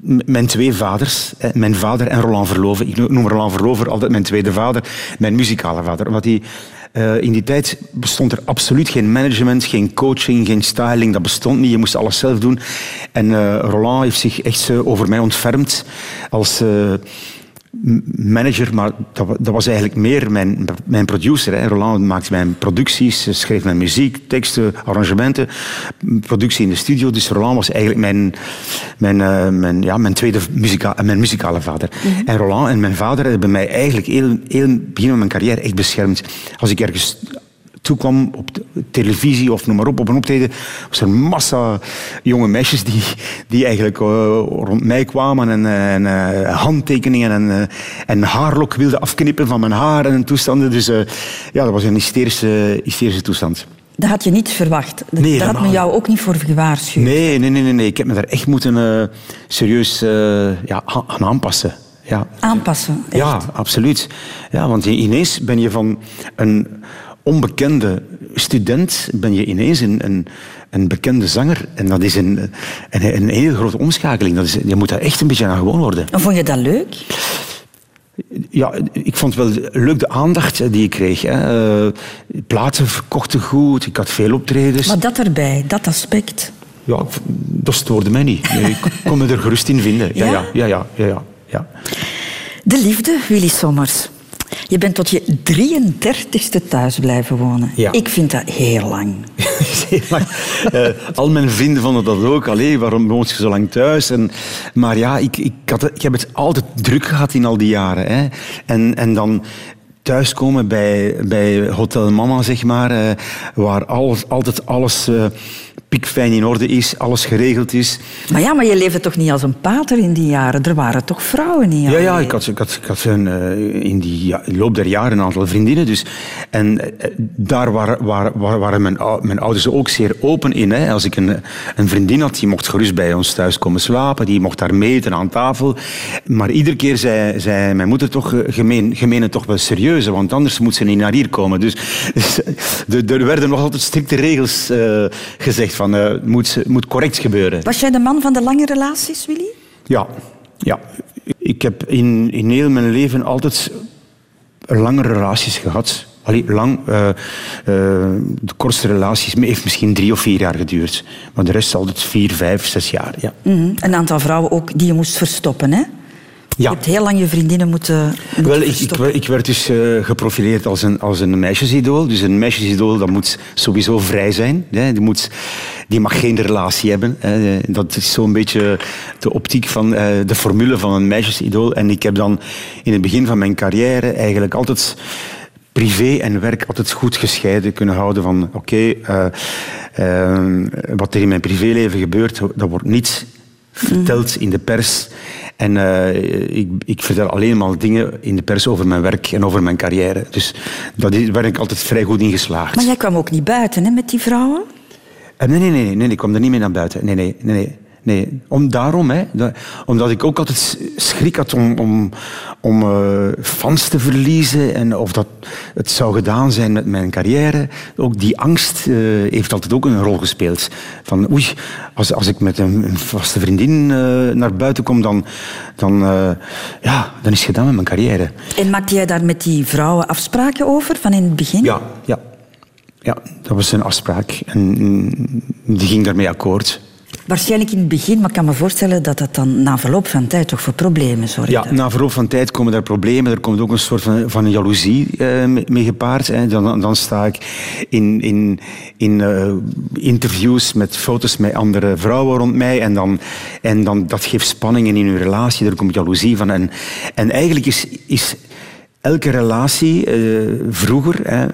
mijn twee vaders. Mijn vader en Roland Verloven. Ik noem Roland Verloven altijd mijn tweede vader. Mijn muzikale vader. Omdat hij eh, in die tijd bestond er absoluut geen management, geen coaching, geen styling. Dat bestond niet. Je moest alles zelf doen. En eh, Roland heeft zich echt over mij ontfermd als eh, manager, maar dat, dat was eigenlijk meer mijn, mijn producer. Hè. Roland maakte mijn producties, schreef mijn muziek, teksten, arrangementen, productie in de studio. Dus Roland was eigenlijk mijn, mijn, eh, mijn, ja, mijn tweede muzika mijn muzikale vader. En Roland en mijn vader hebben mij eigenlijk heel, heel begin van mijn carrière echt beschermd. Als ik ergens toekwam op de televisie of noem maar op, op een optreden, was er een massa jonge meisjes die, die eigenlijk eh, rond mij kwamen en, eh, en eh, handtekeningen en, en haarlok wilden afknippen van mijn haar en toestanden. Dus ja, dat was een hysterische, hysterische toestand. Dat had je niet verwacht. Dat- Nee, Daar had men helemaal jou ook niet voor gewaarschuwd. Nee, nee, nee, nee, nee. ik heb me daar echt moeten serieus ja, aan aan aanpassen. Ja. Aanpassen. echt. Ja, absoluut. Ja, want ineens ben je van een onbekende student, ben je ineens een, een, een bekende zanger. En dat is een, een, een hele grote omschakeling. Dat is, je moet daar echt een beetje aan gewoon worden. En vond je dat leuk? Ja, ik vond wel leuk de aandacht die ik kreeg. Hè. Eh, platen verkochten goed, ik had veel optredens. Maar dat erbij, dat aspect. Ja, dat stoorde mij niet. Nee, Ik kon me er gerust in vinden. Ja, ja, ja. ja, ja, ja. De liefde, Willy Sommers. Je bent tot je 33ste thuis blijven wonen. Ja. Ik vind dat heel lang. Heel lang. Eh, al mijn vrienden vonden dat ook. Allee, waarom woont je zo lang thuis? En, maar ja, ik, ik, had, ik heb het altijd druk gehad in al die jaren. Hè. En, en dan thuiskomen bij, bij Hotel Mama, zeg maar, eh, waar alles, altijd alles eh pikfijn in orde is, alles geregeld is. Maar ja, maar je leefde toch niet als een pater in die jaren? Er waren toch vrouwen in Ja, ja ik had, ik had, ik had een, eh, in die ja, loop der jaren een aantal vriendinnen. Dus. En eh, daar waren, waren, waren mijn, ou- mijn ouders ook zeer open in. Hè. Als ik een, een vriendin had, die mocht gerust bij ons thuis komen slapen. Die mocht daar meten aan tafel. Maar iedere keer zei, zei mijn moeder toch, eh, gemeen, gemeen het toch wel serieus. Want anders moet ze niet naar hier komen. Dus, dus, er werden nog altijd strikte regels gezegd van... eh, Het moet, moet correct gebeuren. Was jij de man van de lange relaties, Willy? Ja, ja. Ik heb in, in heel mijn leven altijd lange relaties gehad. Allee, lang. eh, eh, de kortste relaties heeft misschien drie of vier jaar geduurd. Maar de rest altijd vier, vijf, zes jaar. Ja. Mhm. Een aantal vrouwen ook die je moest verstoppen, hè? Je hebt heel lang je vriendinnen moeten, moeten Wel, ik, ik, werd dus eh, geprofileerd als een, als een meisjesidool. Dus een meisjesidool dat moet sowieso vrij zijn. Hè. Die, moet, die mag geen relatie hebben. Hè. Dat is zo'n beetje de optiek van eh, de formule van een meisjesidool. En ik heb dan in het begin van mijn carrière eigenlijk altijd privé en werk altijd goed gescheiden kunnen houden van oké, eh, eh, wat er in mijn privéleven gebeurt, dat wordt niet verteld in de pers. En eh, ik, ik vertel alleen maar dingen in de pers over mijn werk en over mijn carrière. Dus daar ben ik altijd vrij goed in geslaagd. Maar jij kwam ook niet buiten hè, met die vrouwen? Eh, Nee, nee, nee, nee, nee, ik kwam er niet mee naar buiten. Nee, nee, nee, nee. Nee. Om, daarom, hè, dat- omdat ik ook altijd schrik had om, om, om eh, fans te verliezen en of dat het zou gedaan zijn met mijn carrière. Ook die angst eh, heeft altijd ook een rol gespeeld. Van oei, als, als ik met een, een vaste vriendin eh, naar buiten kom, dan, dan, ja, dan is het gedaan met mijn carrière. En maakte jij daar met die vrouwen afspraken over van in het begin? Ja, ja. Ja, dat was een afspraak en die ging daarmee akkoord. Waarschijnlijk in het begin, maar ik kan me voorstellen dat dat dan na verloop van tijd toch voor problemen zorgde. Ja, na verloop van tijd komen er problemen. Er komt ook een soort van, van jaloezie eh, mee gepaard. Hè. Dan, dan sta ik in, in, in eh, interviews met foto's met andere vrouwen rond mij. En, dan, en dan, dat geeft spanningen in uw relatie. Er komt jaloezie van. En, en eigenlijk is, is elke relatie eh, vroeger... Hè,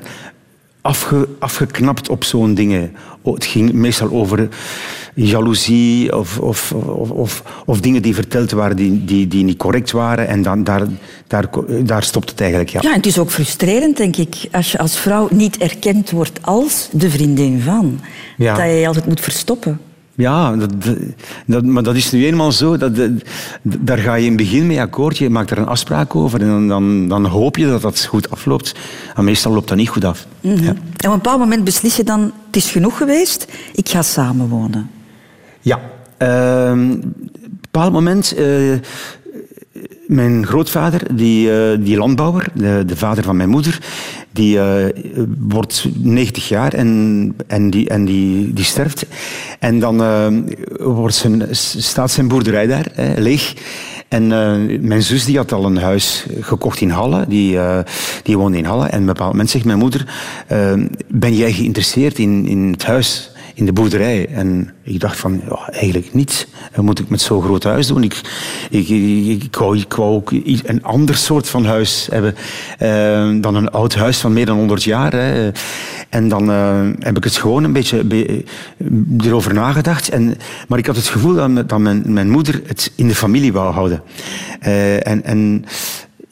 afge, afgeknapt op zo'n dingen. Oh, Het ging meestal over jaloezie of, of, of, of, of dingen die verteld waren die, die, die niet correct waren. En dan, daar, daar, daar stopt het eigenlijk. Ja. Ja, en het is ook frustrerend, denk ik, als je als vrouw niet erkend wordt als de vriendin van. Ja. Dat je je altijd moet verstoppen. Ja, dat, dat, maar dat is nu eenmaal zo. Dat, dat- daar ga je in het begin mee akkoord. Je maakt er een afspraak over. En dan, dan, dan hoop je dat dat goed afloopt. Maar meestal loopt dat niet goed af. Ja. En op een bepaald moment beslis je dan, het is genoeg geweest, ik ga samenwonen. Ja. Ehm, op een bepaald moment... eh, mijn grootvader, die, eh, die landbouwer, de, de vader van mijn moeder, die eh, wordt 90 jaar en, en, die, en die, die sterft. En dan eh, wordt zijn, staat zijn boerderij daar, hè, leeg. En mijn zus die had al een huis gekocht in Halle. Die, die woonde in Halle. En een bepaald moment zegt mijn moeder... ben jij geïnteresseerd in, in het huis, in de boerderij? En ik dacht van, ja, eigenlijk niet. Wat moet ik met zo'n groot huis doen? Ik, ik, ik, ik, wou, ik wou ook een ander soort van huis hebben eh, dan een oud huis van meer dan 100 jaar. Hè. En dan eh, heb ik het gewoon een beetje be- erover nagedacht. En, maar ik had het gevoel dat, dat mijn, mijn moeder het in de familie wou houden. Eh, en en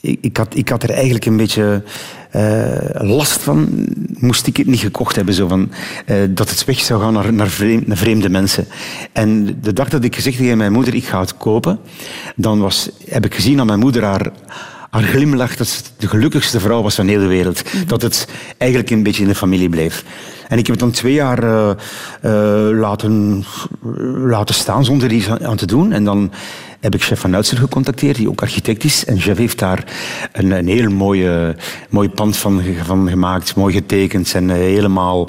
ik, had, ik had er eigenlijk een beetje last van, moest ik het niet gekocht hebben. Zo van, eh, dat het weg zou gaan naar, naar, vreemd- naar vreemde mensen. En de dag dat ik gezegd heb tegen mijn moeder, ik ga het kopen, dan was, heb ik gezien aan mijn moeder haar, haar glimlach dat ze de gelukkigste vrouw was van heel de wereld. Dat het eigenlijk een beetje in de familie bleef. En ik heb het dan twee jaar eh, eh, laten, laten staan zonder iets aan, aan te doen. En dan heb ik chef van Uitsel gecontacteerd, die ook architect is. En chef heeft daar een, een heel mooie, mooi pand van, ge- van gemaakt, mooi getekend en eh, helemaal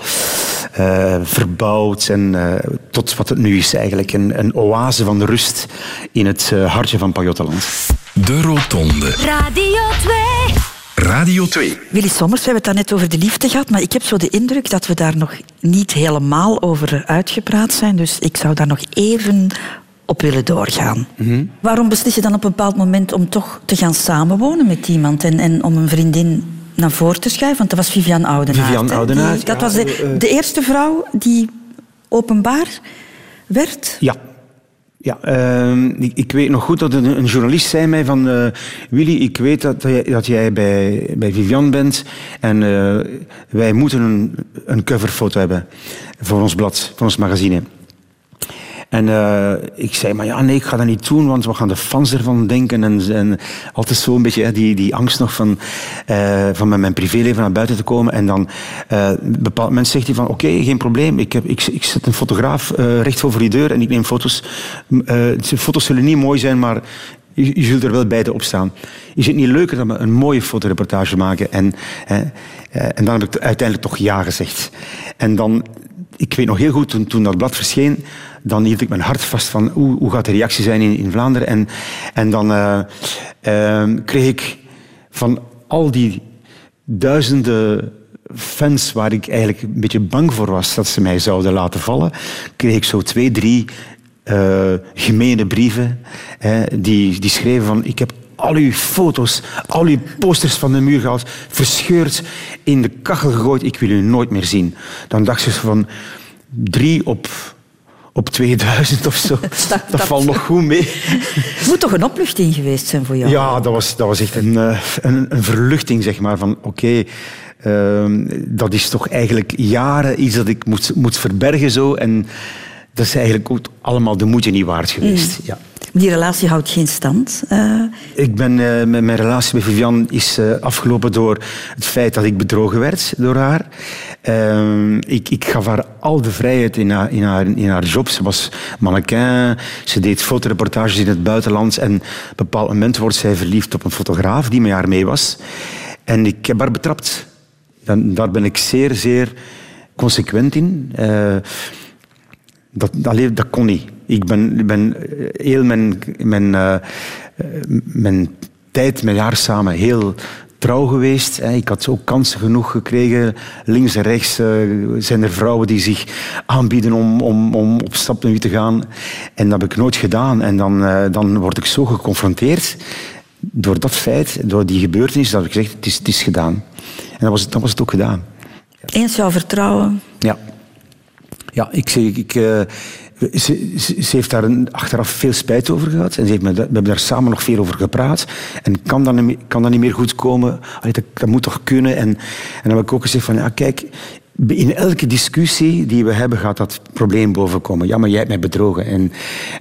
eh, verbouwd. En eh, tot wat het nu is eigenlijk, een, een oase van rust in het hartje van Pajottenland. De Rotonde. Radio 2. Radio 2. Willy Sommers, we hebben het daarnet over de liefde gehad, maar ik heb zo de indruk dat we daar nog niet helemaal over uitgepraat zijn. Dus ik zou daar nog even op willen doorgaan. Waarom beslis je dan op een bepaald moment om toch te gaan samenwonen met iemand en, en om een vriendin naar voren te schuiven? Want dat was Vivian Oudenaard. Vivian hè? Oudenaard, Die- dat ja, was de, eh, eh. de eerste vrouw die openbaar werd. Ja. Ja, ehm, ik, ik weet nog goed dat een, een journalist zei mij van... eh, Willy, ik weet dat, jij- dat jij bij, bij Vivian bent en wij moeten een, een coverfoto hebben voor ons blad, voor ons magazine. En eh, ik zei, maar ja, nee, ik ga dat niet doen, want wat gaan de fans ervan denken? En, en altijd zo een beetje die, die angst nog van, eh, van met mijn privéleven naar buiten te komen. En dan een bepaald moment zegt hij van, oké, geen probleem. Ik, heb, ik, ik zet een fotograaf recht voor die deur en ik neem foto's. Foto's zullen niet mooi zijn, maar je, je zult er wel beide op staan. Is het niet leuker we een mooie fotoreportage maken? En, hè, en dan heb ik uiteindelijk toch ja gezegd. En dan, ik weet nog heel goed, toen, toen dat blad verscheen, dan hield ik mijn hart vast van hoe, hoe gaat de reactie zijn in, in Vlaanderen. En, en dan eh, eh, kreeg ik van al die duizenden fans waar ik eigenlijk een beetje bang voor was dat ze mij zouden laten vallen, kreeg ik zo twee, drie eh gemene brieven hè, die, die schreven van ik heb al uw foto's, al uw posters van de muur gehaald, verscheurd, in de kachel gegooid, ik wil u nooit meer zien. Dan dacht ze van drie op, op 2000 of zo. Dat, dat- valt nog goed mee. Het moet toch een opluchting geweest zijn voor jou? Ja, dat was, dat was echt een, eh, een, een verluchting, zeg maar. Van oké, ehm, dat is toch eigenlijk jaren iets dat ik moet, moet verbergen zo. En dat is eigenlijk ook allemaal de moeite niet waard geweest. Ja. Die relatie houdt geen stand. eh. Ik ben, eh, met mijn relatie met Vivian is afgelopen door het feit dat ik bedrogen werd door haar. Ehm, ik, ik gaf haar al de vrijheid in haar, in, haar, in haar job. Ze was mannequin, ze deed fotoreportages in het buitenland. En op een bepaald moment wordt zij verliefd op een fotograaf die met haar mee was. En ik heb haar betrapt. Dan, daar ben ik zeer, zeer consequent in. Eh, dat, dat kon niet. Ik ben, ben eh, heel mijn, mijn, eh, mijn tijd met haar samen heel trouw geweest. Ik had ook kansen genoeg gekregen. Links en rechts eh, zijn er vrouwen die zich aanbieden om, om, om op stap met u te gaan. En dat heb ik nooit gedaan. En dan, eh, dan word ik zo geconfronteerd door dat feit, door die gebeurtenis, dat ik zeg, het is, het is gedaan. En dat was, dan was het ook gedaan. Eens jouw vertrouwen. Ja. Ja, ik zeg, ik, eh, ze, ze, ze heeft daar een, achteraf veel spijt over gehad. En ze heeft me, we hebben daar samen nog veel over gepraat. En kan dat niet, meer- kan dat niet meer goed komen? Allee, dat, dat moet toch kunnen? En, en dan heb ik ook gezegd van, ja, kijk... In elke discussie die we hebben, gaat dat probleem bovenkomen. Ja, maar jij hebt mij bedrogen. En,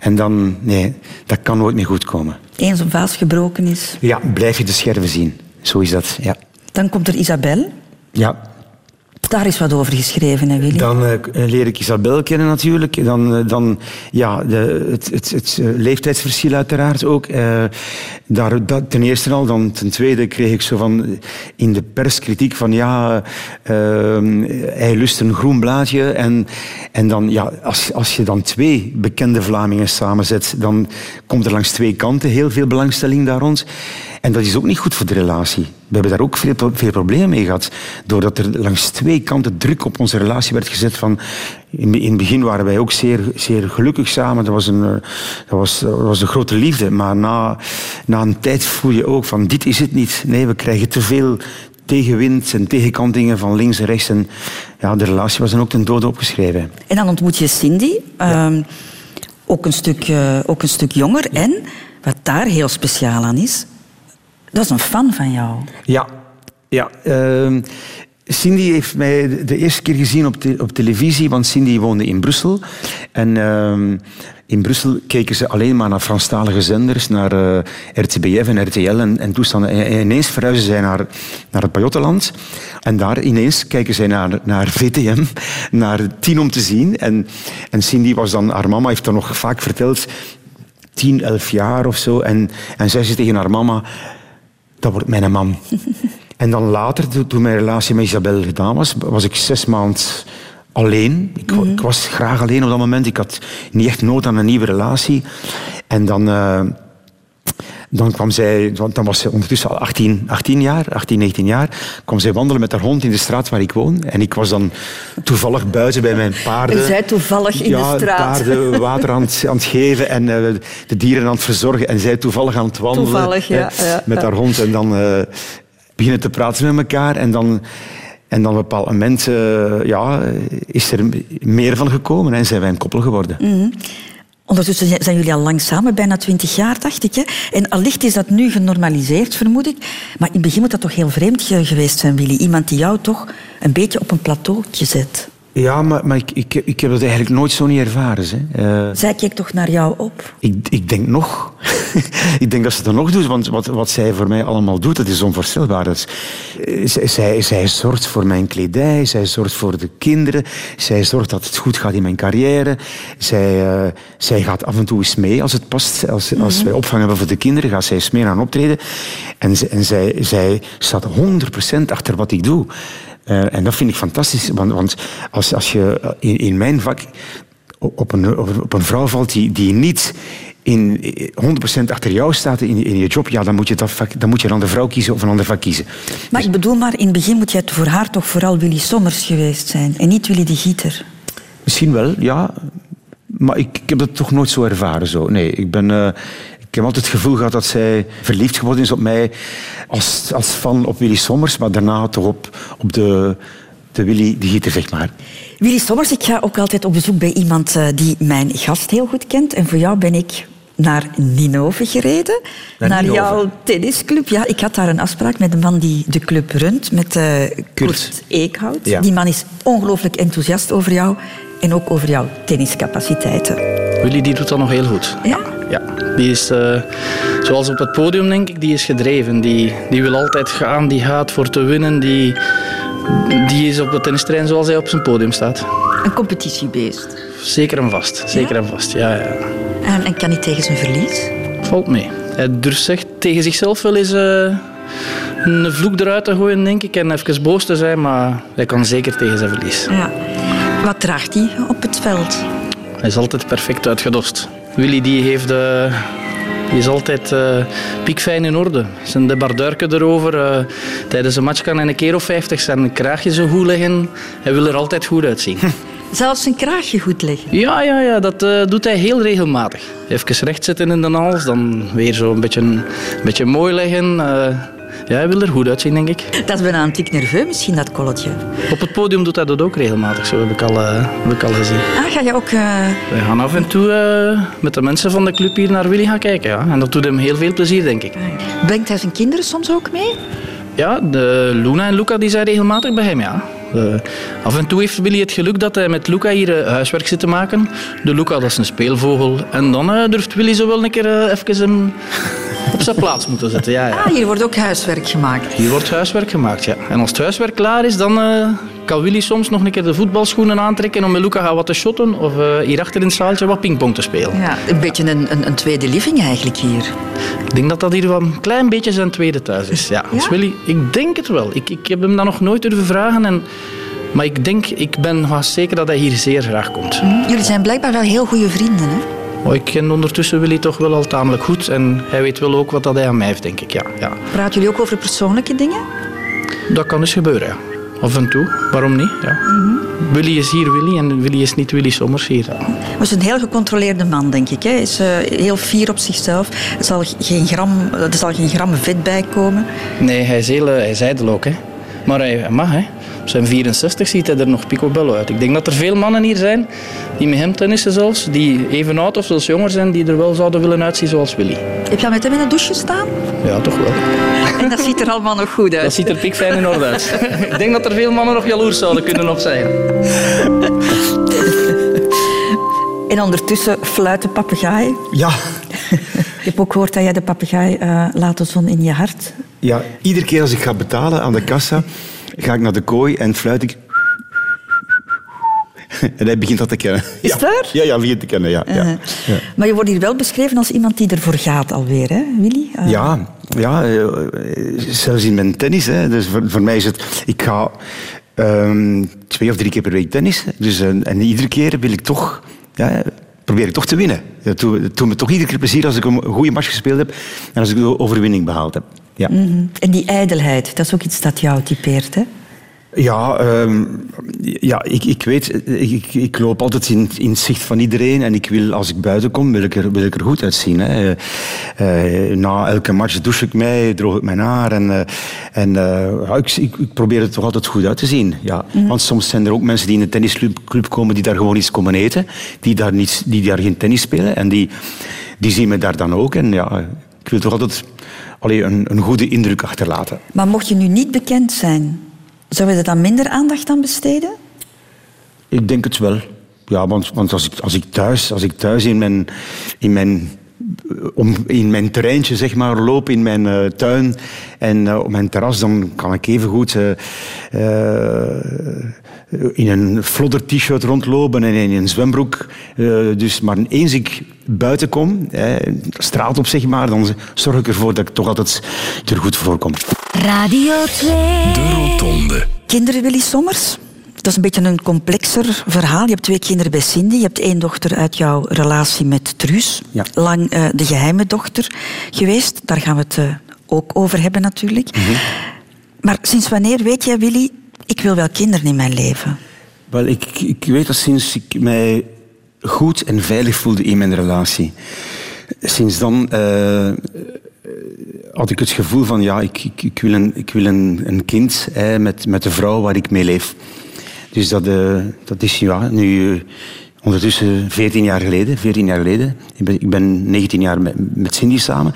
en dan, nee, dat kan nooit meer goed komen. Eens een vaas gebroken is. Ja, blijf je de scherven zien. Zo is dat, ja. Dan komt er Isabel. Ja. Daar is wat over geschreven, hè, Willy? Dan eh, leer ik Isabel kennen natuurlijk. Dan, eh, dan ja, de, het, het, het eh, leeftijdsverschil uiteraard ook. Daar, dat, ten eerste al. Dan ten tweede kreeg ik zo van in de pers kritiek van ja, eh, hij lust een groen blaadje. En, en dan, ja, als, als je dan twee bekende Vlamingen samenzet, dan komt er langs twee kanten heel veel belangstelling daar rond. En dat is ook niet goed voor de relatie. We hebben daar ook veel, veel problemen mee gehad. Doordat er langs twee kanten druk op onze relatie werd gezet. Van, in, in het begin waren wij ook zeer, zeer gelukkig samen. Dat was, een, eh, dat, was, dat was een grote liefde. Maar na, na een tijd voel je ook van dit is het niet. Nee, we krijgen te veel tegenwind en tegenkantingen van links en rechts. En ja, de relatie was dan ook ten dode opgeschreven. En dan ontmoet je Cindy, ehm, ook, een stuk, eh, ook een stuk jonger. En wat daar heel speciaal aan is, dat is een fan van jou. Ja, ja. ehm, Cindy heeft mij de- eerste keer gezien op, op televisie, want Cindy woonde in Brussel. En ehm, in Brussel keken ze alleen maar naar Franstalige zenders, naar eh, RTBF en RTL en, en toestanden. En, en ineens verhuizen zij naar, naar het Pajottenland. En daar ineens kijken zij naar, naar VTM, naar Tien om te zien. En, en Cindy was dan, haar mama heeft dan nog vaak verteld, 10, 11 jaar of zo. En, en zei ze tegen haar mama, dat wordt mijn man. en dan later, toen- mijn relatie met Isabel gedaan was, was ik zes maanden alleen. Ik, wa- ik was graag alleen op dat moment. Ik had niet echt nood aan een nieuwe relatie. En dan, eh, dan kwam zij, want dan was ze ondertussen al 18, 18 jaar, 18, 19 jaar, kwam zij wandelen met haar hond in de straat waar ik woon. En ik was dan toevallig buiten bij mijn paarden. Je zei toevallig in ja, de straat. paarden water aan het, aan het geven en eh, de dieren aan het verzorgen. En zij toevallig aan het wandelen Toevallig, ja, hè, ja, met haar hond. En dan eh, beginnen te praten met elkaar. En dan, en dan op een bepaald moment ja, is er meer van gekomen en zijn wij een koppel geworden. Mm. Ondertussen zijn- jullie al lang samen, bijna twintig jaar, dacht ik. Hè? En allicht is dat nu genormaliseerd, vermoed ik. Maar in het begin moet dat toch heel vreemd ge- geweest zijn, Willy. Iemand die jou toch een beetje op een plateautje zet. Ja, maar, maar ik, ik, ik heb dat eigenlijk nooit zo niet ervaren. Hè. Eh, Zij keek toch naar jou op? Ik, ik denk nog. ik denk dat ze dat nog doet, want wat, wat zij voor mij allemaal doet, dat is onvoorstelbaar. Dat is, eh, zij, zij, zij zorgt voor mijn kledij, zij zorgt voor de kinderen, zij zorgt dat het goed gaat in mijn carrière. Zij, eh, zij gaat af en toe eens mee als het past. Als, als wij opvang hebben voor de kinderen, gaat zij eens mee aan optreden. En, en zij, zij staat 100% achter wat ik doe. Eh, en dat vind ik fantastisch, want, want als, als je in, in mijn vak op een, op een vrouw valt die, die niet in 100% achter jou staat in, in je job, ja, dan, moet je dat vak, dan moet je een andere vrouw kiezen of een ander vak kiezen. Maar ik bedoel maar, in het begin moet jij voor haar toch vooral Willy Sommers geweest zijn. En niet Willy de Gieter. Misschien wel, ja. Maar ik, ik heb dat toch nooit zo ervaren. Zo. Nee, ik, ben, eh, ik heb altijd het gevoel gehad dat zij verliefd geworden is op mij als, als fan op Willy Sommers, maar daarna toch op, op de, de Willy de Gieter, zeg maar. Willy Sommers, ik ga ook altijd op bezoek bij iemand eh, die mijn gast heel goed kent. En voor jou ben ik naar Ninove gereden. Naar Naar, Ninove? jouw tennisclub. Ja, ik had daar een afspraak met de man die de club runt, met eh, Kurt. Eekhout. Ja. Die man is ongelooflijk enthousiast over jou en ook over jouw tenniscapaciteiten. Willy die doet dat nog heel goed. Ja? Ja, die is, eh, zoals op het podium denk ik, die is gedreven. Die, die wil altijd gaan, die gaat voor te winnen. Die, die is op het tennisterrein zoals hij op zijn podium staat. Een competitiebeest. Zeker en vast, zeker Ja? en vast. Ja, ja. En, en kan niet tegen zijn verlies? Valt mee. Hij durft zegt tegen zichzelf wel eens eh, een vloek eruit te gooien, denk ik. En even boos te zijn, maar hij kan zeker tegen zijn verlies. Ja. Wat draagt hij op het veld? Hij is altijd perfect uitgedost. Willy die heeft, eh, die is altijd eh, piekfijn in orde. Zijn debarduiken erover. eh, tijdens een match kan hij een keer of 50 zijn kraagje zo goed leggen. Hij wil er altijd goed uitzien. Zelfs zijn kraagje goed leggen. ja, ja, ja, dat doet hij heel regelmatig. Even recht zetten in de hals, dan weer zo een beetje, een beetje mooi leggen. Ja, hij wil er goed uitzien, denk ik. Dat is bijna een tik nerveus misschien, dat kolletje. Op het podium doet hij dat ook regelmatig, zo heb ik al, eh, heb ik al gezien. Ah, ga je ook... eh, We gaan af en toe eh, met de mensen van de club hier naar Willy gaan kijken. Ja. En dat doet hem heel veel plezier, denk ik. Brengt hij zijn kinderen soms ook mee? Ja, de Luna en Luca die zijn regelmatig bij hem, ja. Af en toe heeft Willy het geluk dat hij met Luca hier huiswerk zit te maken. De Luca, dat is een speelvogel. En dan durft Willy zo wel een keer even een, op zijn plaats moeten zetten. Ja, ja. Ah, hier wordt ook huiswerk gemaakt. Hier wordt huiswerk gemaakt, ja. En als het huiswerk klaar is, dan eh, kan Willy soms nog een keer de voetbalschoenen aantrekken om met Luca gaan wat te shotten of uh, hierachter in het zaaltje wat pingpong te spelen. Ja, een beetje een, een, een, tweede living eigenlijk hier. Ik denk dat dat hier wel een klein beetje zijn tweede thuis is. Ja, ja? Willy, ik denk het wel. Ik, ik heb hem dat nog nooit durven vragen en... Maar ik denk, ik ben vast zeker dat hij hier zeer graag komt. Mm, jullie zijn blijkbaar wel heel goede vrienden, hè? Maar ik ken ondertussen Willy toch wel al tamelijk goed. En hij weet wel ook wat dat hij aan mij heeft, denk ik. Ja, ja. Praten jullie ook over persoonlijke dingen? Dat kan eens gebeuren, ja. Af en toe. Waarom niet? Ja. Mm -hmm. Willy is hier Willy en Willy is niet Willy Sommers hier. Hij is een heel gecontroleerde man, denk ik. Hij is uh, heel fier op zichzelf. Er zal geen gram, er zal geen gram vet bij komen. Nee, hij is, heel, hij is ijdel ook. Hè. Maar hij mag, hè. Op zijn 64 ziet hij er nog picobello uit. Ik denk dat er veel mannen hier zijn die met hem tennissen zelfs, die even oud of zelfs jonger zijn, die er wel zouden willen uitzien zoals Willy. Heb je al met hem in de douche staan? Ja, toch wel. En dat ziet er allemaal nog goed uit. Dat ziet er pikfijn in orde uit. Ik denk dat er veel mannen nog jaloers zouden kunnen op zijn. En ondertussen fluit de papegaai. Ja. Ik heb ook gehoord dat jij de papegaai uh, laat de zon in je hart. Ja, iedere keer als ik ga betalen aan de kassa, ga ik naar de kooi en fluit ik. En hij begint dat te kennen. Is het waar? Ja, ja, begint te kennen, ja. Uh -huh. ja. Maar je wordt hier wel beschreven als iemand die ervoor gaat alweer, hè, Willy? Uh... Ja, ja uh, zelfs in mijn tennis. Hè. Dus voor, voor mij is het... Ik ga um, twee of drie keer per week tennis. Dus, en iedere keer wil ik toch... Ja, probeer ik toch te winnen. Het doet me toch iedere keer plezier als ik een goede match gespeeld heb en als ik de overwinning behaald heb. Ja. Mm -hmm. En die ijdelheid, dat is ook iets dat jou typeert, hè? Ja, um, ja ik, ik weet, ik, ik loop altijd in, in het zicht van iedereen en ik wil, als ik buiten kom, wil ik er, wil ik er goed uitzien. Hè. Uh, na elke match douche ik mij, droog ik mijn haar en, uh, en uh, ja, ik, ik, ik, probeer er toch altijd goed uit te zien. Ja. Mm. Want soms zijn er ook mensen die in een tennisclub komen die daar gewoon iets komen eten, die daar, niet, die daar geen tennis spelen en die, die zien me daar dan ook. En ja, ik wil toch altijd allee, een, een goede indruk achterlaten. Maar mocht je nu niet bekend zijn, zou je er dan minder aandacht aan besteden? Ik denk het wel. Ja, want, want als, ik, als, ik thuis, als ik thuis in mijn, in mijn om in mijn terreintje zeg maar, loop in mijn uh, tuin en uh, op mijn terras, dan kan ik even goed uh, in een flodder t-shirt rondlopen en in een zwembroek. dus maar eens ik buiten kom, straat op zeg maar, dan zorg ik ervoor dat ik toch altijd er goed voorkom. Radio 2. De Rotonde. Kinderen Willy Sommers? Dat is een beetje een complexer verhaal. Je hebt twee kinderen bij Cindy. Je hebt één dochter uit jouw relatie met Truus. Ja. Lang uh, de geheime dochter geweest. Daar gaan we het uh, ook over hebben natuurlijk. Mm -hmm. Maar sinds wanneer weet jij, Willy, ik wil wel kinderen in mijn leven? Wel, ik, ik weet dat sinds ik mij goed en veilig voelde in mijn relatie. Sinds dan uh, had ik het gevoel van, ja, ik, ik, ik wil, een, ik wil een, een kind hè, met, met de vrouw waar ik mee leef. Dus dat, uh, dat is ja, nu uh, ondertussen 14 jaar geleden. 14 jaar geleden. Ik ben, ik ben 19 jaar met, met Cindy samen.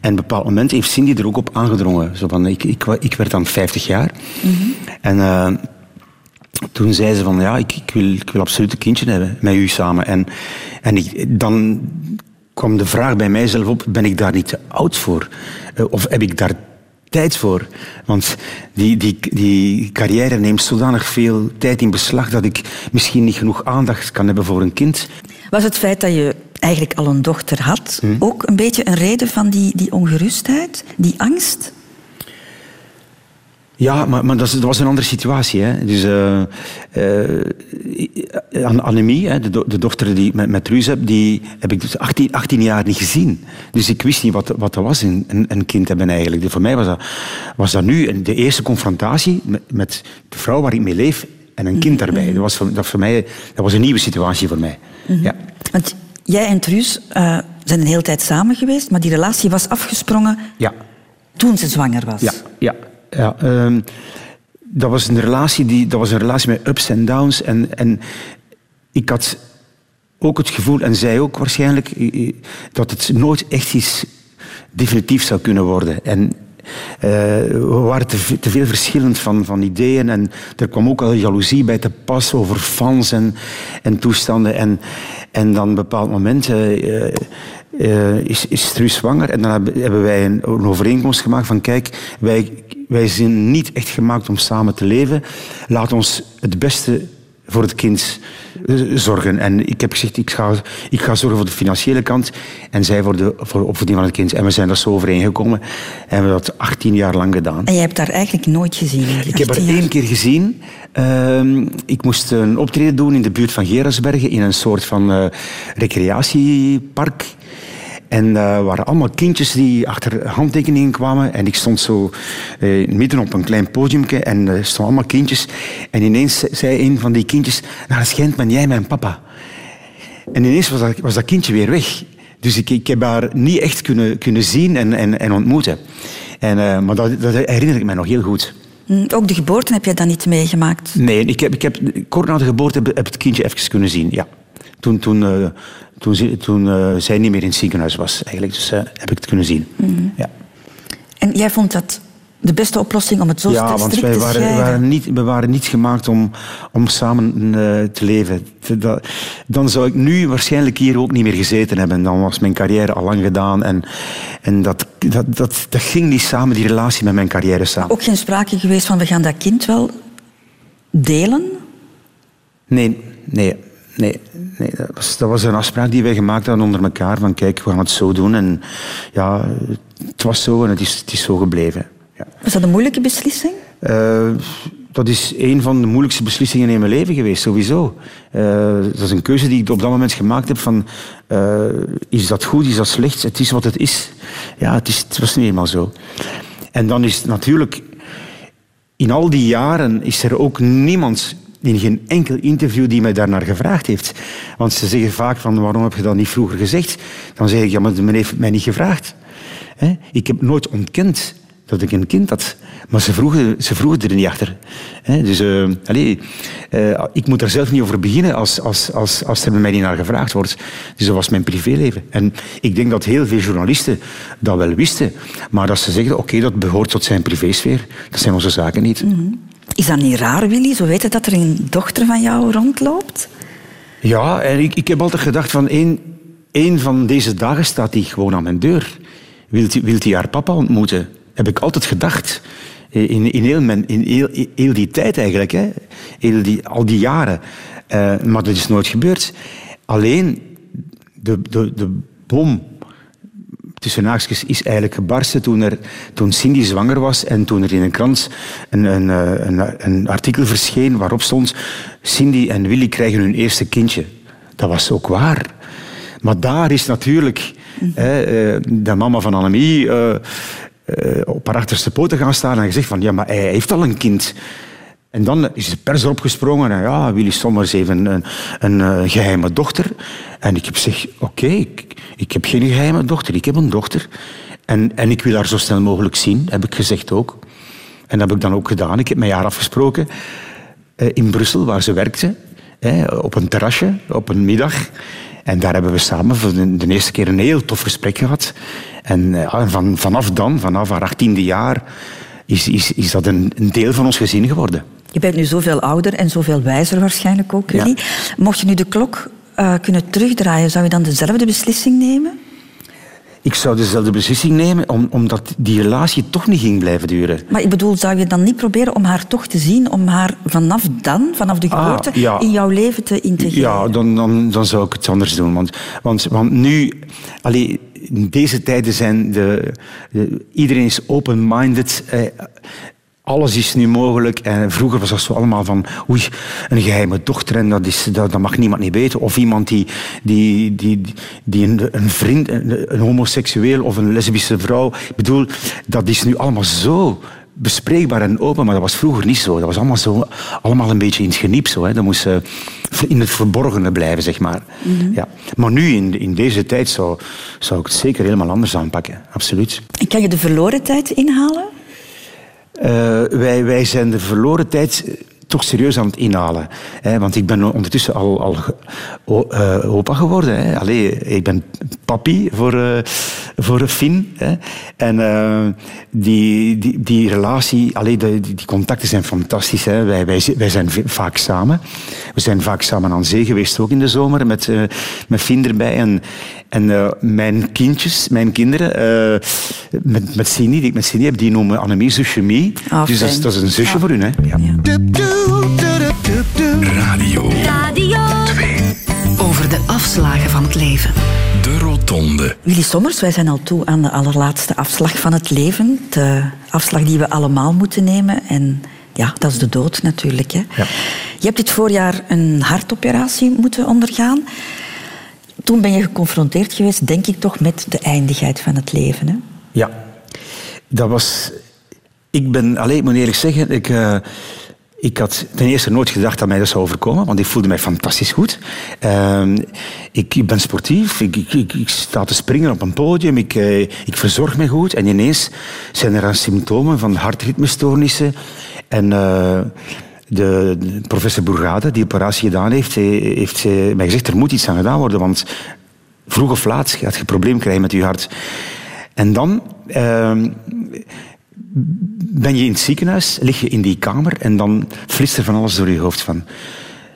En op een bepaald moment heeft Cindy er ook op aangedrongen. Zo van, ik, ik, ik werd dan 50 jaar. Mm -hmm. En uh, toen zei ze van, ja, ik, ik, wil, ik wil absoluut een kindje hebben met u samen. En, en ik, dan kwam de vraag bij mijzelf op, ben ik daar niet te oud voor? of heb ik daar tijd voor. Want die, die, die carrière neemt zodanig veel tijd in beslag dat ik misschien niet genoeg aandacht kan hebben voor een kind. Was het feit dat je eigenlijk al een dochter had hm? ook een beetje een reden van die, die ongerustheid, die angst? Ja, maar, maar dat, was een andere situatie. Hè. Dus, uh, uh, Annemie, hè, de, do de, dochter die met, met Ruus heb, die heb ik dus 18, 18 jaar niet gezien. Dus ik wist niet wat, wat dat was, een, een kind hebben eigenlijk. Dus voor mij was dat, was dat nu de eerste confrontatie met, met de vrouw waar ik mee leef en een kind daarbij. Dat was voor, dat voor mij dat was een nieuwe situatie voor mij. Mm -hmm. ja. Want jij en Truus uh, zijn een hele tijd samen geweest, maar die relatie was afgesprongen ja. toen ze zwanger was. Ja, ja. Ja, um, dat, was een relatie die, dat was een relatie met ups en downs. En, en ik had ook het gevoel, en zij ook waarschijnlijk, dat het nooit echt iets definitief zou kunnen worden. En uh, we waren te, veel verschillend van, van ideeën en er kwam ook al jaloezie bij te pas over fans en, en toestanden. En, en dan een bepaald moment uh, eh, is, is Truus zwanger. En dan hebben, hebben wij een, een overeenkomst gemaakt van kijk, wij, wij zijn niet echt gemaakt om samen te leven. Laat ons het beste voor het kind eh, zorgen. En ik heb gezegd, ik ga, ik ga zorgen voor de financiële kant en zij voor de, voor de opvoeding van het kind. En we zijn daar zo overeengekomen. En we hebben dat 18 jaar lang gedaan. En jij hebt haar eigenlijk nooit gezien? Ik heb haar 18 jaar? één keer gezien. Ehm, ik moest een optreden doen in de buurt van Gerasbergen in een soort van eh, recreatiepark. En er waren allemaal kindjes die achter handtekeningen kwamen. En ik stond zo eh, midden op een klein podiumke en er stonden allemaal kindjes. En ineens zei een van die kindjes, nou, dat schijnt ben jij mijn papa. En ineens was dat, was dat kindje weer weg. Dus ik, ik heb haar niet echt kunnen, kunnen zien en, en, en ontmoeten. En, eh, maar dat, dat herinner ik me nog heel goed. Hm, Ook de geboorte heb jij dan niet meegemaakt? Nee, ik heb, ik heb, kort na de geboorte heb, heb het kindje even kunnen zien, ja. Toen, toen, eh, toen, toen eh, zij niet meer in het ziekenhuis was, eigenlijk. Dus eh, heb ik het kunnen zien. Ja, En jij vond dat de beste oplossing om het zo ja strikt want wij waren, waren niet, we waren niet gemaakt om, om samen te leven. Dat- dan zou ik nu waarschijnlijk hier ook niet meer gezeten hebben. Dan was mijn carrière al lang gedaan. En, en dat, dat, dat, dat ging niet samen, die relatie met mijn carrière samen. Ook geen sprake geweest van we gaan dat kind wel delen? Nee, nee, nee. nee. Dat, was, dat was een afspraak die wij gemaakt hadden onder elkaar. Van kijk, we gaan het zo doen. En ja, het was zo en het is, het is zo gebleven. Ja. Was dat een moeilijke beslissing? Eh, dat is een van de moeilijkste beslissingen in mijn leven geweest, sowieso. Eh, dat is een keuze die ik op dat moment gemaakt heb van... eh, is dat goed, is dat slecht? Het is wat het is. Ja, het, is, het was nu eenmaal zo. En dan is natuurlijk... In al die jaren is er ook niemand in geen enkel interview die mij daarnaar gevraagd heeft. Want ze zeggen vaak van, waarom heb je dat niet vroeger gezegd? Dan zeg ik, ja, maar men heeft mij niet gevraagd. Ik heb nooit ontkend dat ik een kind had. Maar ze vroegen, ze vroegen er niet achter. Dus eh, allee, eh, ik moet er zelf niet over beginnen als, als, als, als er bij mij niet naar gevraagd wordt. Dus dat was mijn privéleven. En ik denk dat heel veel journalisten dat wel wisten. Maar dat ze zeggen, oké, dat behoort tot zijn privésfeer. Dat zijn onze zaken niet. Is dat niet raar, Willy? Zo weten dat er een dochter van jou rondloopt? Ja, en ik, ik heb altijd gedacht van één, één van deze dagen staat hij gewoon aan mijn deur. Wilt hij, haar papa ontmoeten? Heb ik altijd gedacht. Eh, In, in, heel, mijn, in heel, heel die tijd eigenlijk. Hè. Heel die, al die jaren. Eh, maar dat is nooit gebeurd. Alleen de, de, de bom tussen is eigenlijk gebarsten toen, er, toen Cindy zwanger was en toen er in een krant een, een, eh, een, een artikel verscheen waarop stond Cindy en Willy krijgen hun eerste kindje. Dat was ook waar. Maar daar is natuurlijk eh, de mama van Annemie eh, op haar achterste poten gaan staan en gezegd van ja, maar hij heeft al een kind. En dan is de pers erop gesprongen en ja, Willy Sommers heeft een, een, een eh, geheime dochter. En ik heb gezegd, oké, ik, ik heb geen geheime dochter, ik heb een dochter. En, en ik wil haar zo snel mogelijk zien, heb ik gezegd ook. En dat heb ik dan ook gedaan. Ik heb met haar afgesproken eh, in Brussel, waar ze werkte, op een terrasje, op een middag. En daar hebben we samen voor de, eerste keer een heel tof gesprek gehad. En eh, ja, van, vanaf dan, vanaf haar achttiende jaar, is, is, is dat een deel van ons gezin geworden. Je bent nu zoveel ouder en zoveel wijzer waarschijnlijk ook, Ja. Willy. Mocht je nu de klok eh, kunnen terugdraaien, zou je dan dezelfde beslissing nemen? Ik zou dezelfde beslissing nemen, om, omdat die relatie toch niet ging blijven duren. Maar ik bedoel, zou je dan niet proberen om haar toch te zien, om haar vanaf dan, vanaf de Ah, geboorte, ja. in jouw leven te integreren? Ja, dan, dan, dan zou ik het anders doen. Want, want, want nu, allee, in deze tijden zijn de, de- iedereen is open-minded. Eh, alles is nu mogelijk. En vroeger was dat zo allemaal van, oei, een geheime dochter en dat, is, dat, dat mag niemand niet weten. Of iemand die, die, die, die een, een vriend, een, een homoseksueel of een lesbische vrouw. Ik bedoel, dat is nu allemaal zo bespreekbaar en open, maar dat was vroeger niet zo. Dat was allemaal, zo, allemaal een beetje in het geniep zo. Hè. Dat moest eh, in het verborgene blijven, zeg maar. ja. Maar nu, in, in deze tijd, zou, zou ik het zeker helemaal anders aanpakken. Absoluut. En kan je de verloren tijd inhalen? Eh, wij, wij zijn de verloren tijd toch serieus aan het inhalen. Hè, want ik ben ondertussen al, al eh, opa geworden. Hè. Allee, ik ben papi voor, eh voor Finn. Hè. En eh, die, die, die relatie, allee, die, die contacten zijn fantastisch. Hè. Wij, wij, wij zijn vaak samen. We zijn vaak samen aan zee geweest, ook in de zomer, met, eh met Finn erbij. En, en eh, mijn kindjes, mijn kinderen, eh, met, met Cindy, die ik met Cindy heb, die noemen Annemie zusje Mie. Ah, dus dat is, fijn. dat is een zusje voor hun. Hè. Ja. Radio Radio 2. Over de afslagen van het leven. De Rotonde. Willy Sommers, wij zijn al toe aan de allerlaatste afslag van het leven. De afslag die we allemaal moeten nemen. En ja, dat is de dood natuurlijk. Hè. Ja. Je hebt dit voorjaar een hartoperatie moeten ondergaan. Toen ben je geconfronteerd geweest, denk ik toch, met de eindigheid van het leven. Hè? Ja, dat was. Ik ben, alleen, ik moet eerlijk zeggen, ik, eh, ik had ten eerste nooit gedacht dat mij dat zou overkomen, want ik voelde mij fantastisch goed. Ehm, ik, ik ben sportief, ik, ik, ik, ik sta te springen op een podium, ik, eh, ik verzorg me goed en ineens zijn er dan symptomen van hartritmestoornissen. En eh, de, professor Bourgade, die operatie gedaan heeft, eh, heeft mij gezegd er moet iets aan gedaan worden, want vroeg of laat gaat je een probleem krijgen met je hart. En dan ehm, ben je in het ziekenhuis, lig je in die kamer en dan flitst er van alles door je hoofd van.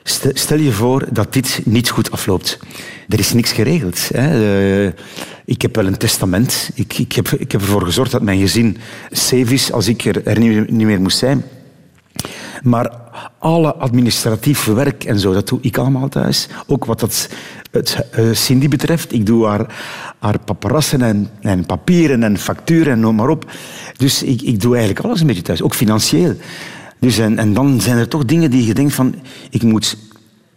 Stel, stel je voor dat dit niet goed afloopt. Er is niks geregeld. Hè. Eh, ik heb wel een testament. Ik, ik, heb, ik heb ervoor gezorgd dat mijn gezin safe is als ik er, er niet, meer- niet meer moest zijn. Maar alle administratief werk en zo, dat doe ik allemaal thuis. Ook wat dat, het eh, Cindy betreft. Ik doe haar, haar paparassen en, en papieren en facturen en noem maar op. Dus ik, ik doe eigenlijk alles een beetje thuis, ook financieel. Dus en, en dan zijn er toch dingen die je denkt van... Ik moet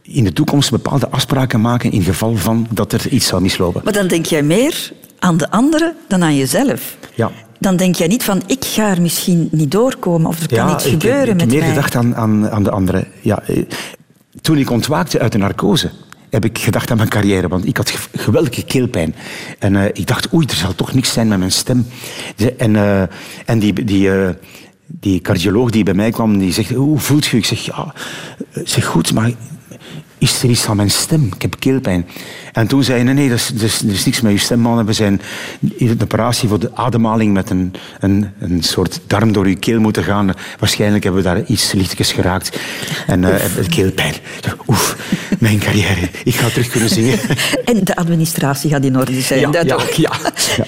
in de toekomst bepaalde afspraken maken in geval van dat er iets zou mislopen. Maar dan denk jij meer aan de anderen dan aan jezelf. Ja. Dan denk jij niet van, ik ga er misschien niet doorkomen of er kan iets ik, gebeuren ik, ik met heb meer mij. gedacht aan, aan, aan de anderen. Ja, eh, toen ik ontwaakte uit de narcose, heb ik gedacht aan mijn carrière. Want ik had ge- geweldige keelpijn. En eh, ik dacht, oei, er zal toch niks zijn met mijn stem. En, eh, en die, die, die cardioloog die bij mij kwam, die zegt, hoe voelt je? Ik zeg, ja, zeg goed, maar is er iets aan mijn stem? Ik heb keelpijn. En toen zei hij, nee, dat is, dat is, er is niks met je stem, man. We zijn in een operatie voor de ademhaling met een, een, een soort darm door je keel moeten gaan. Waarschijnlijk hebben we daar iets lichtjes geraakt. En heb keelpijn. Oef, mijn carrière. Ik ga terug kunnen zingen. En de administratie gaat in orde zijn, Ja, dat ja, ook. ja, ja.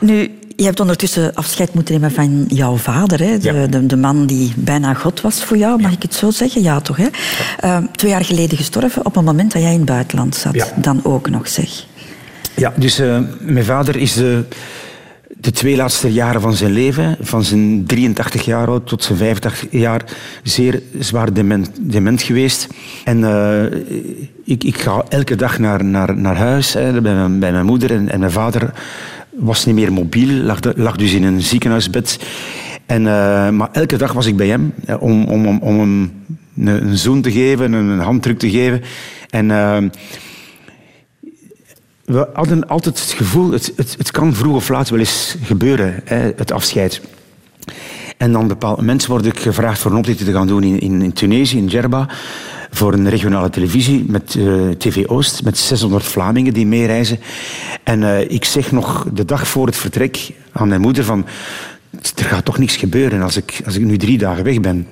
Nu, je hebt ondertussen afscheid moeten nemen van jouw vader. Hè? De, Ja. de, de man die bijna God was voor jou, mag ik het zo zeggen? Ja, toch? Hè? Eh, twee jaar geleden gestorven op het moment dat jij in het buitenland zat. Dan ook nog, zeg. Ja, dus eh, mijn vader is de, de twee laatste jaren van zijn leven, van zijn 83 jaar oud tot zijn 85 jaar, zeer zwaar dement, dement geweest. En eh, ik, ik ga elke dag naar, naar, naar huis hè, bij, mijn, bij mijn moeder. En, en mijn vader was niet meer mobiel, lag, lag dus in een ziekenhuisbed. En, eh, maar elke dag was ik bij hem om, om, om, om hem een, een zoen te geven, een, handdruk te geven. En... eh, we hadden altijd het gevoel, het, het, het kan vroeg of laat wel eens gebeuren, hè, het afscheid. En dan bepaald moment word ik gevraagd voor een optreden te gaan doen in, in, in Tunesië, in Djerba, voor een regionale televisie met eh, TV Oost, met 600 Vlamingen die meereizen. En eh, ik zeg nog de dag voor het vertrek aan mijn moeder van, er gaat toch niks gebeuren als ik, als ik nu drie dagen weg ben.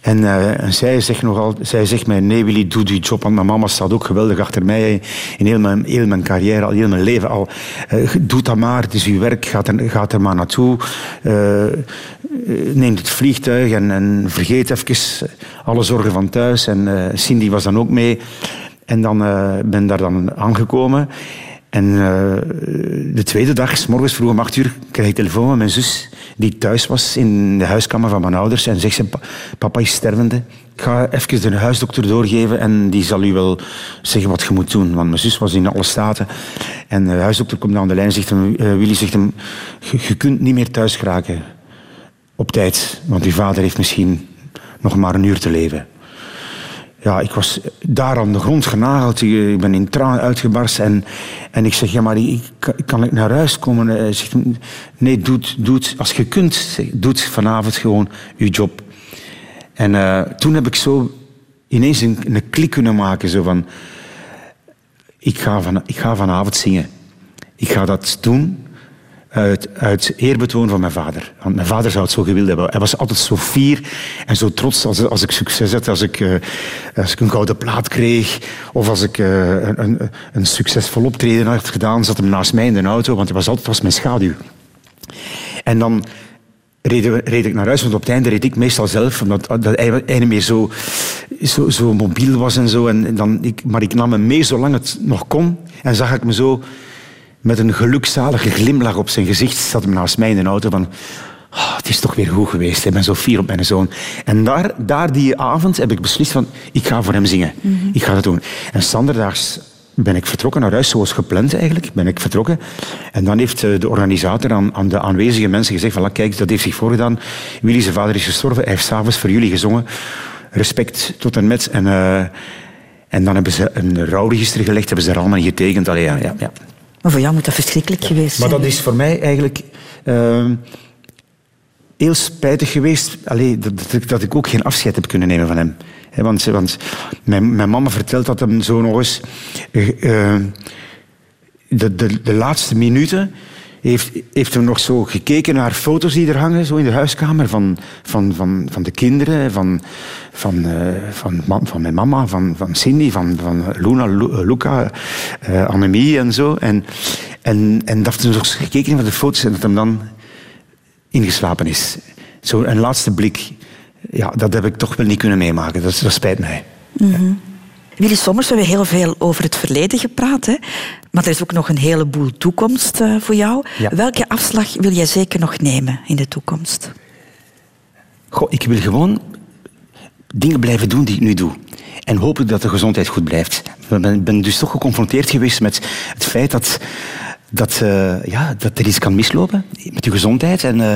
En, eh, en zij, zegt nogal, zij zegt mij, nee Willy, doe die job. Want mijn mama staat ook geweldig achter mij. In heel mijn, heel mijn carrière, al heel mijn leven al. Eh, doe dat maar, het is uw werk, gaat er, gaat er maar naartoe. Eh, neem het vliegtuig en, en vergeet even alle zorgen van thuis. En Cindy was dan ook mee. En dan ben daar dan aangekomen. En eh, de tweede dag, s morgens vroeg om acht uur, krijg ik telefoon van mijn zus, die thuis was in de huiskamer van mijn ouders. En zegt ze, "Pa- papa is stervende. Ik ga even de huisdokter doorgeven en die zal u wel zeggen wat je moet doen. Want mijn zus was in alle staten. En de huisdokter komt aan de lijn en zegt hem, eh, Willy zegt hem, je kunt niet meer thuis geraken op tijd. Want uw vader heeft misschien nog maar een uur te leven. Ja, ik was daar aan de grond genageld. Ik ik ben in tranen uitgebarst. En, en ik zeg, ja, maar ik, kan- ik naar huis komen? Hij zegt, nee, doe het, doe het als je kunt. Zeg, Doe het vanavond gewoon, je job. En eh, toen heb ik zo ineens een, een klik kunnen maken. Zo van, ik ga, van, ik ga vanavond zingen. Ik ga dat doen uit, uit eerbetoon van mijn vader. Want mijn vader zou het zo gewild hebben. Hij was altijd zo fier en zo trots als, als ik succes had. Als ik, uh, als ik een gouden plaat kreeg of als ik uh, een, een, een, succesvol optreden had gedaan, zat hem naast mij in de auto, want hij was altijd was mijn schaduw. En dan reed, reed, ik naar huis, want op het einde reed ik meestal zelf, omdat dat hij, hij meer zo, zo, zo mobiel was en zo. En, dan, ik, maar ik nam hem mee zolang het nog kon en zag ik me zo met een gelukzalige glimlach op zijn gezicht zat hem naast mij in de auto van... Oh, het is toch weer goed geweest. Ik ben zo fier op mijn zoon. En daar, daar die avond heb ik beslist van... Ik ga voor hem zingen. Mm -hmm. Ik ga dat doen. En standerdaags ben ik vertrokken naar huis, zoals gepland eigenlijk. Ben ik vertrokken. En dan heeft de organisator aan, aan de aanwezige mensen gezegd van... Kijk, dat heeft zich voorgedaan. Willy, zijn vader is gestorven. Hij heeft s'avonds voor jullie gezongen. Respect tot en met. En, uh, en dan hebben ze een rouwregister gelegd. Hebben ze er allemaal getekend. Allee, ja, ja, ja. Maar voor jou moet dat verschrikkelijk geweest zijn. Maar dat is voor mij eigenlijk uh, heel spijtig geweest. Allee, dat, dat, dat, ik ook geen afscheid heb kunnen nemen van hem. He, want want mijn, mijn, mama vertelt dat hem zo nog eens... Uh, de, de, de laatste minuten heeft, heeft hem nog zo gekeken naar foto's die er hangen, zo in de huiskamer, van, van, van, van de kinderen, van, van, uh, van, van mijn mama, van, van Cindy, van, van Luna, Lu, Luca, uh, Annemie en zo. En, en, en dat heeft hij nog gekeken naar de foto's en dat hem dan ingeslapen is. Zo een laatste blik. Ja, dat heb ik toch wel niet kunnen meemaken. Dat, spijt mij. -hmm. Willy Sommers, we hebben heel veel over het verleden gepraat. Hè? Maar er is ook nog een heleboel toekomst uh, voor jou. Ja. Welke afslag wil jij zeker nog nemen in de toekomst? Goh, ik wil gewoon dingen blijven doen die ik nu doe. En hopen dat de gezondheid goed blijft. Ik ben, ben dus toch geconfronteerd geweest met het feit dat, dat, uh, ja, dat er iets kan mislopen met je gezondheid. En, uh,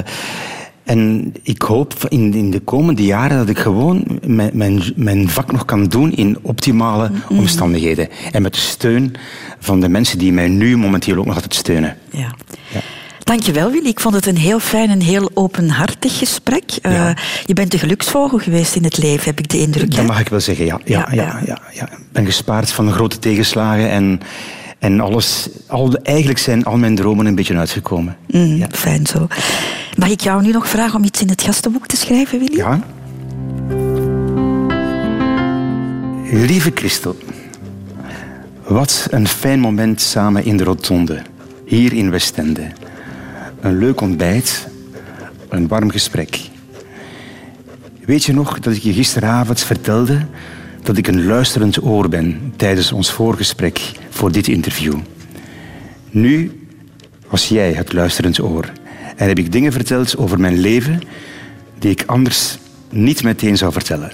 en ik hoop in, in de komende jaren dat ik gewoon mijn, mijn, mijn vak nog kan doen in optimale mm -hmm. omstandigheden. En met de steun van de mensen die mij nu momenteel ook nog altijd steunen. Ja. ja. Dankjewel Willy. Ik vond het een heel fijn en heel openhartig gesprek. Ja. Uh, je bent een geluksvogel geweest in het leven, heb ik de indruk. Dat hè? mag ik wel zeggen, ja. Ja, ja, ja. ja, ja. Ik ben gespaard van grote tegenslagen en... En alles, al, eigenlijk zijn al mijn dromen een beetje uitgekomen. Mm, ja. Fijn zo. Mag ik jou nu nog vragen om iets in het gastenboek te schrijven, Willy? Ja. Lieve Christel, wat een fijn moment samen in de rotonde, hier in Westende. Een leuk ontbijt, een warm gesprek. Weet je nog dat ik je gisteravond vertelde dat ik een luisterend oor ben tijdens ons voorgesprek voor dit interview? Nu was jij het luisterend oor en heb ik dingen verteld over mijn leven die ik anders niet meteen zou vertellen.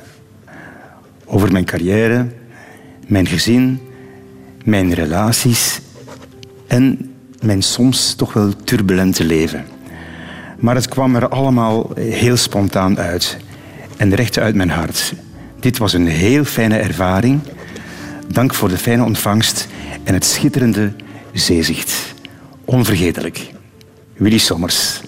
Over mijn carrière, mijn gezin, mijn relaties en mijn soms toch wel turbulente leven. Maar het kwam er allemaal heel spontaan uit en recht uit mijn hart. Dit was een heel fijne ervaring. Dank voor de fijne ontvangst en het schitterende zeezicht. Onvergetelijk. Willy Sommers.